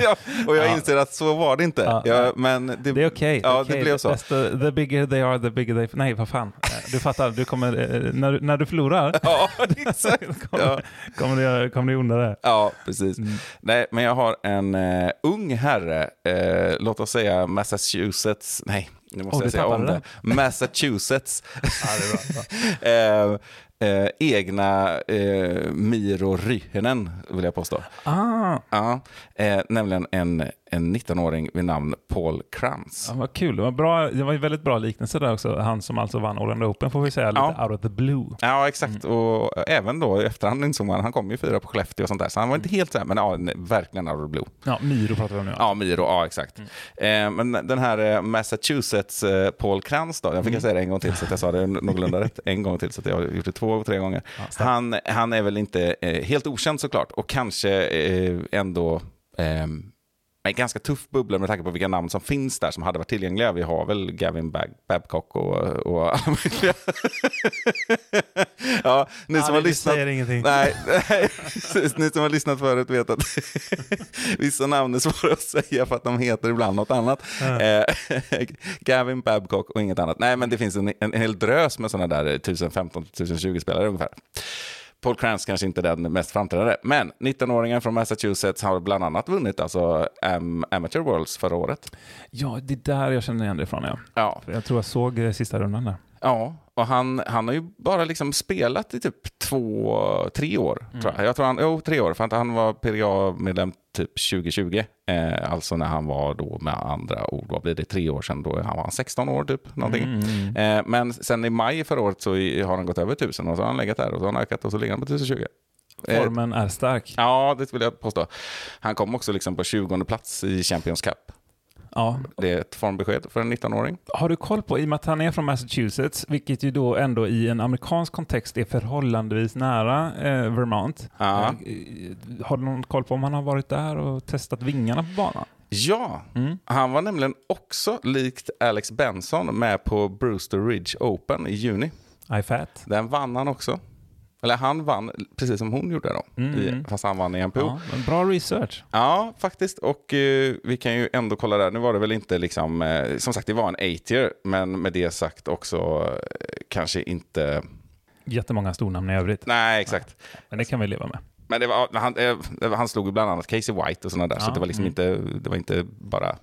ja, och jag Ja. inser att så var det inte. Ja. Ja, men det, det är okej. Ja, okej. det blev så. Desto- the bigger they are, the bigger they... Nej, vad fan. Du fattar, du kommer, eh, när, du- när du förlorar Ja, exakt. Kommer, Ja. kommer, det, göra- kommer det ondare. Ja, precis. Mm. Nej, men jag har en eh, ung herre, eh, låt oss säga Massachusetts, nej, nu måste du jag säga om tappade det. Massachusetts Ja, det bra. eh, egna eh, Miro Ryhinen, vill jag påstå. Ah, Ja, eh, nämligen en, en 19-åring vid namn Paul Krantz. ja, vad kul. Det var, bra, det var ju väldigt bra liknelse där också. Han som alltså vann Orlando Open får vi säga, lite Ja. out of the blue. Ja, exakt. Och även då i efterhand insåg man, han kom ju fyra på Skellefteå och sånt där, så han var inte helt så här, men ja, verkligen out of the blue. Ja, Myro pratar vi om nu. Ja, Miro, ja exakt. Eh, men den här eh, Massachusetts eh, Paul Krantz då, jag fick jag säga det en gång till så att jag sa det någorlunda rätt. En gång till så att jag har gjort det två, tre gånger. starkt. han, han är väl inte eh, helt okänd såklart och kanske eh, ändå eh, en ganska tuff bubbla med tanke på vilka namn som finns där som hade varit tillgängliga. Vi har väl Gavin Bag Babcock och, och alla möjliga. ja, ni som Ja, har det lyssnat. Nej, nej, ni som har lyssnat förut vet att vissa namn är svåra att säga för att de heter ibland något annat. Eh, Gavin Babcock och inget annat. Nej, men det finns en, en, en hel drös med sådana där 1015-1020 spelare ungefär. Paul Krantz kanske inte är den mest framträdande, men 19-åringen från Massachusetts har bland annat vunnit alltså Am- Amateur Worlds förra året. Ja, det är där jag känner igen det ifrån. Ja. Ja, Jag tror jag såg eh, sista rundan där. Ja, och han, han har ju bara liksom spelat i typ två, tre år. Tror jag. jag tror han, jo, tre år, för han var PGA-medlem typ 2020. Eh, alltså när han var då med andra ord, vad blir det, tre år sedan, då han var han 16 år typ. Någonting. Mm. Eh, men sen i maj förra året så har han gått över 1000 och så har han legat där och så har han ökat och så ligger han på 1020. Eh, Formen är stark. Ja, det vill jag påstå. Han kom också liksom på 20 plats i Champions Cup. Ja. Det är ett formbesked för en 19-åring. Har du koll på, i och med att han är från Massachusetts, vilket ju då ändå i en amerikansk kontext är förhållandevis nära eh, Vermont. Ja. Eh, har du någon koll på om han har varit där och testat vingarna på banan? Ja, Mm. han var nämligen också likt Alex Benson med på Brewster Ridge Open i juni. I fat. Den vann han också. Eller han vann precis som hon gjorde då, Mm. i, fast han vann i en pool. Ja, bra research. Ja, faktiskt. Och eh, vi kan ju ändå kolla där. Nu var det väl inte liksom, eh, som sagt det var en 8 men med det sagt också eh, kanske inte, Jättemånga stornamn i övrigt. nej exakt. Men det kan vi leva med. Men det var, han, eh, han slog bland annat Casey White och sådana där, så Ja, det var liksom mm. inte, det var inte bara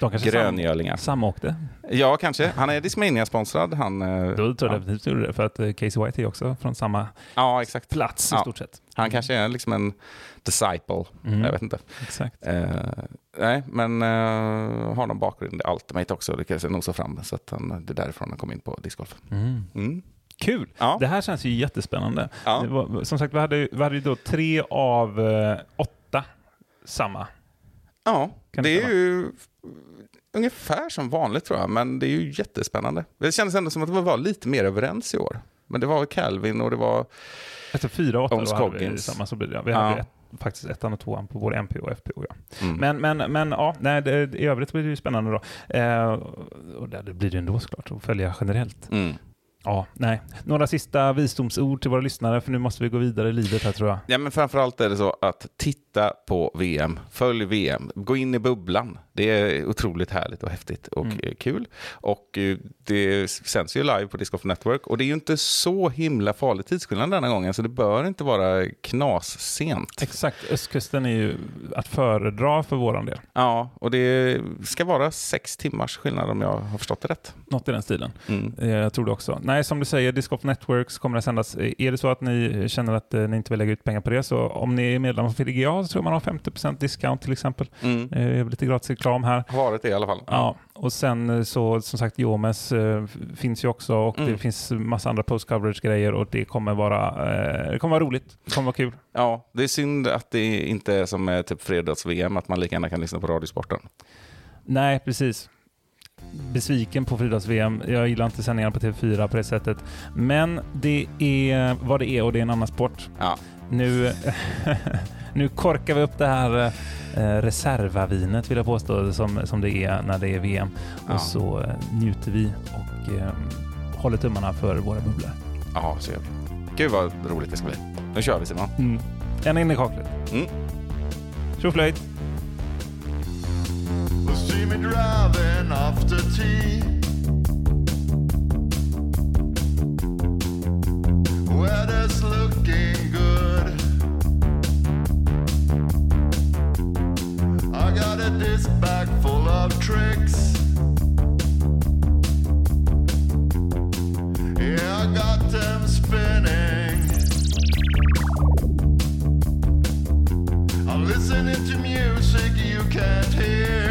gröngölingar. sam- samåkte. Ja, kanske. Han är Discmania-sponsrad. Han, eh, Då tror jag ja. definitivt gjorde det, för att eh, Casey White är också från samma ja, exakt. plats i stort sett. Han kanske är liksom en disciple. Mm. Jag vet inte. Exakt. Eh, nej, men uh, har någon bakgrund i Ultimate också. Lyckades jag nosa fram. Så att han, det är därifrån han kom in på discgolf. Mm. Kul! Ja. Det här känns ju jättespännande. Ja. Var, som sagt, vi hade, vi hade ju då tre av eh, åtta samma. Ja, Kan det det är ju ungefär som vanligt tror jag, men det är ju jättespännande. Det kändes ändå som att vi var lite mer överens i år. Men det var Calvin och det var... Efter fyra åtta då hade vi samma så blir det. Vi Ja. hade ett, faktiskt ettan och tvåan på både MP och FPO. Ja. Mm. Men, men, men ja, nej, det, i övrigt blir det ju spännande då. Eh, och det, det blir det ändå såklart att följa generellt. Mm. Ja, nej. Några sista visdomsord till våra lyssnare, för nu måste vi gå vidare i livet här tror jag. Ja, men framförallt är det så att titta på VM, följ VM, gå in i bubblan. Det är otroligt härligt och häftigt och Mm. eh, kul. Och eh, det sänds ju live på Disc Golf Network och det är ju inte så himla farlig tidsskillnad denna gången så det bör inte vara knassent. Exakt, östkusten är ju att föredra för våran del. Ja, och det ska vara sex timmars skillnad om jag har förstått det rätt. Något i den stilen. Mm. Eh, Jag tror det också. Nej, som du säger, Disc Golf Networks kommer att sändas. Eh, Är det så att ni känner att eh, ni inte vill lägga ut pengar på det, så om ni är medlemmar för PDGA så tror jag man har 50% discount till exempel. Mm. Eh, Jag har lite gratis reklam här. Har varit det i alla fall. Ja, och sen eh, så som sagt Jomes eh, finns ju också och Mm. det finns massa andra post-coverage-grejer och det kommer vara, eh, det kommer vara roligt. Det kommer vara kul. Ja, det är synd att det inte är som typ fredags-VM, att man lika gärna kan lyssna på Radiosporten. Nej, precis. Besviken på friidrotts-VM. Jag gillar inte sändningarna på TV4 på det sättet. Men det är vad det är och det är en annan sport. Ja. Nu, nu korkar vi upp det här eh, reservavinet vill jag påstå som, som det är när det är VM. Ja. Och så eh, njuter vi och eh, håller tummarna för våra bubblor. Ja, så gör vi. Gud vad roligt det ska bli. Nu kör vi Simon. Mm. En in i kaklet. Mm. Tjoflöjt! See me driving after tea. Weather's looking good. I got a disc bag full of tricks. Yeah, I got them spinning. Listening to music you can't hear.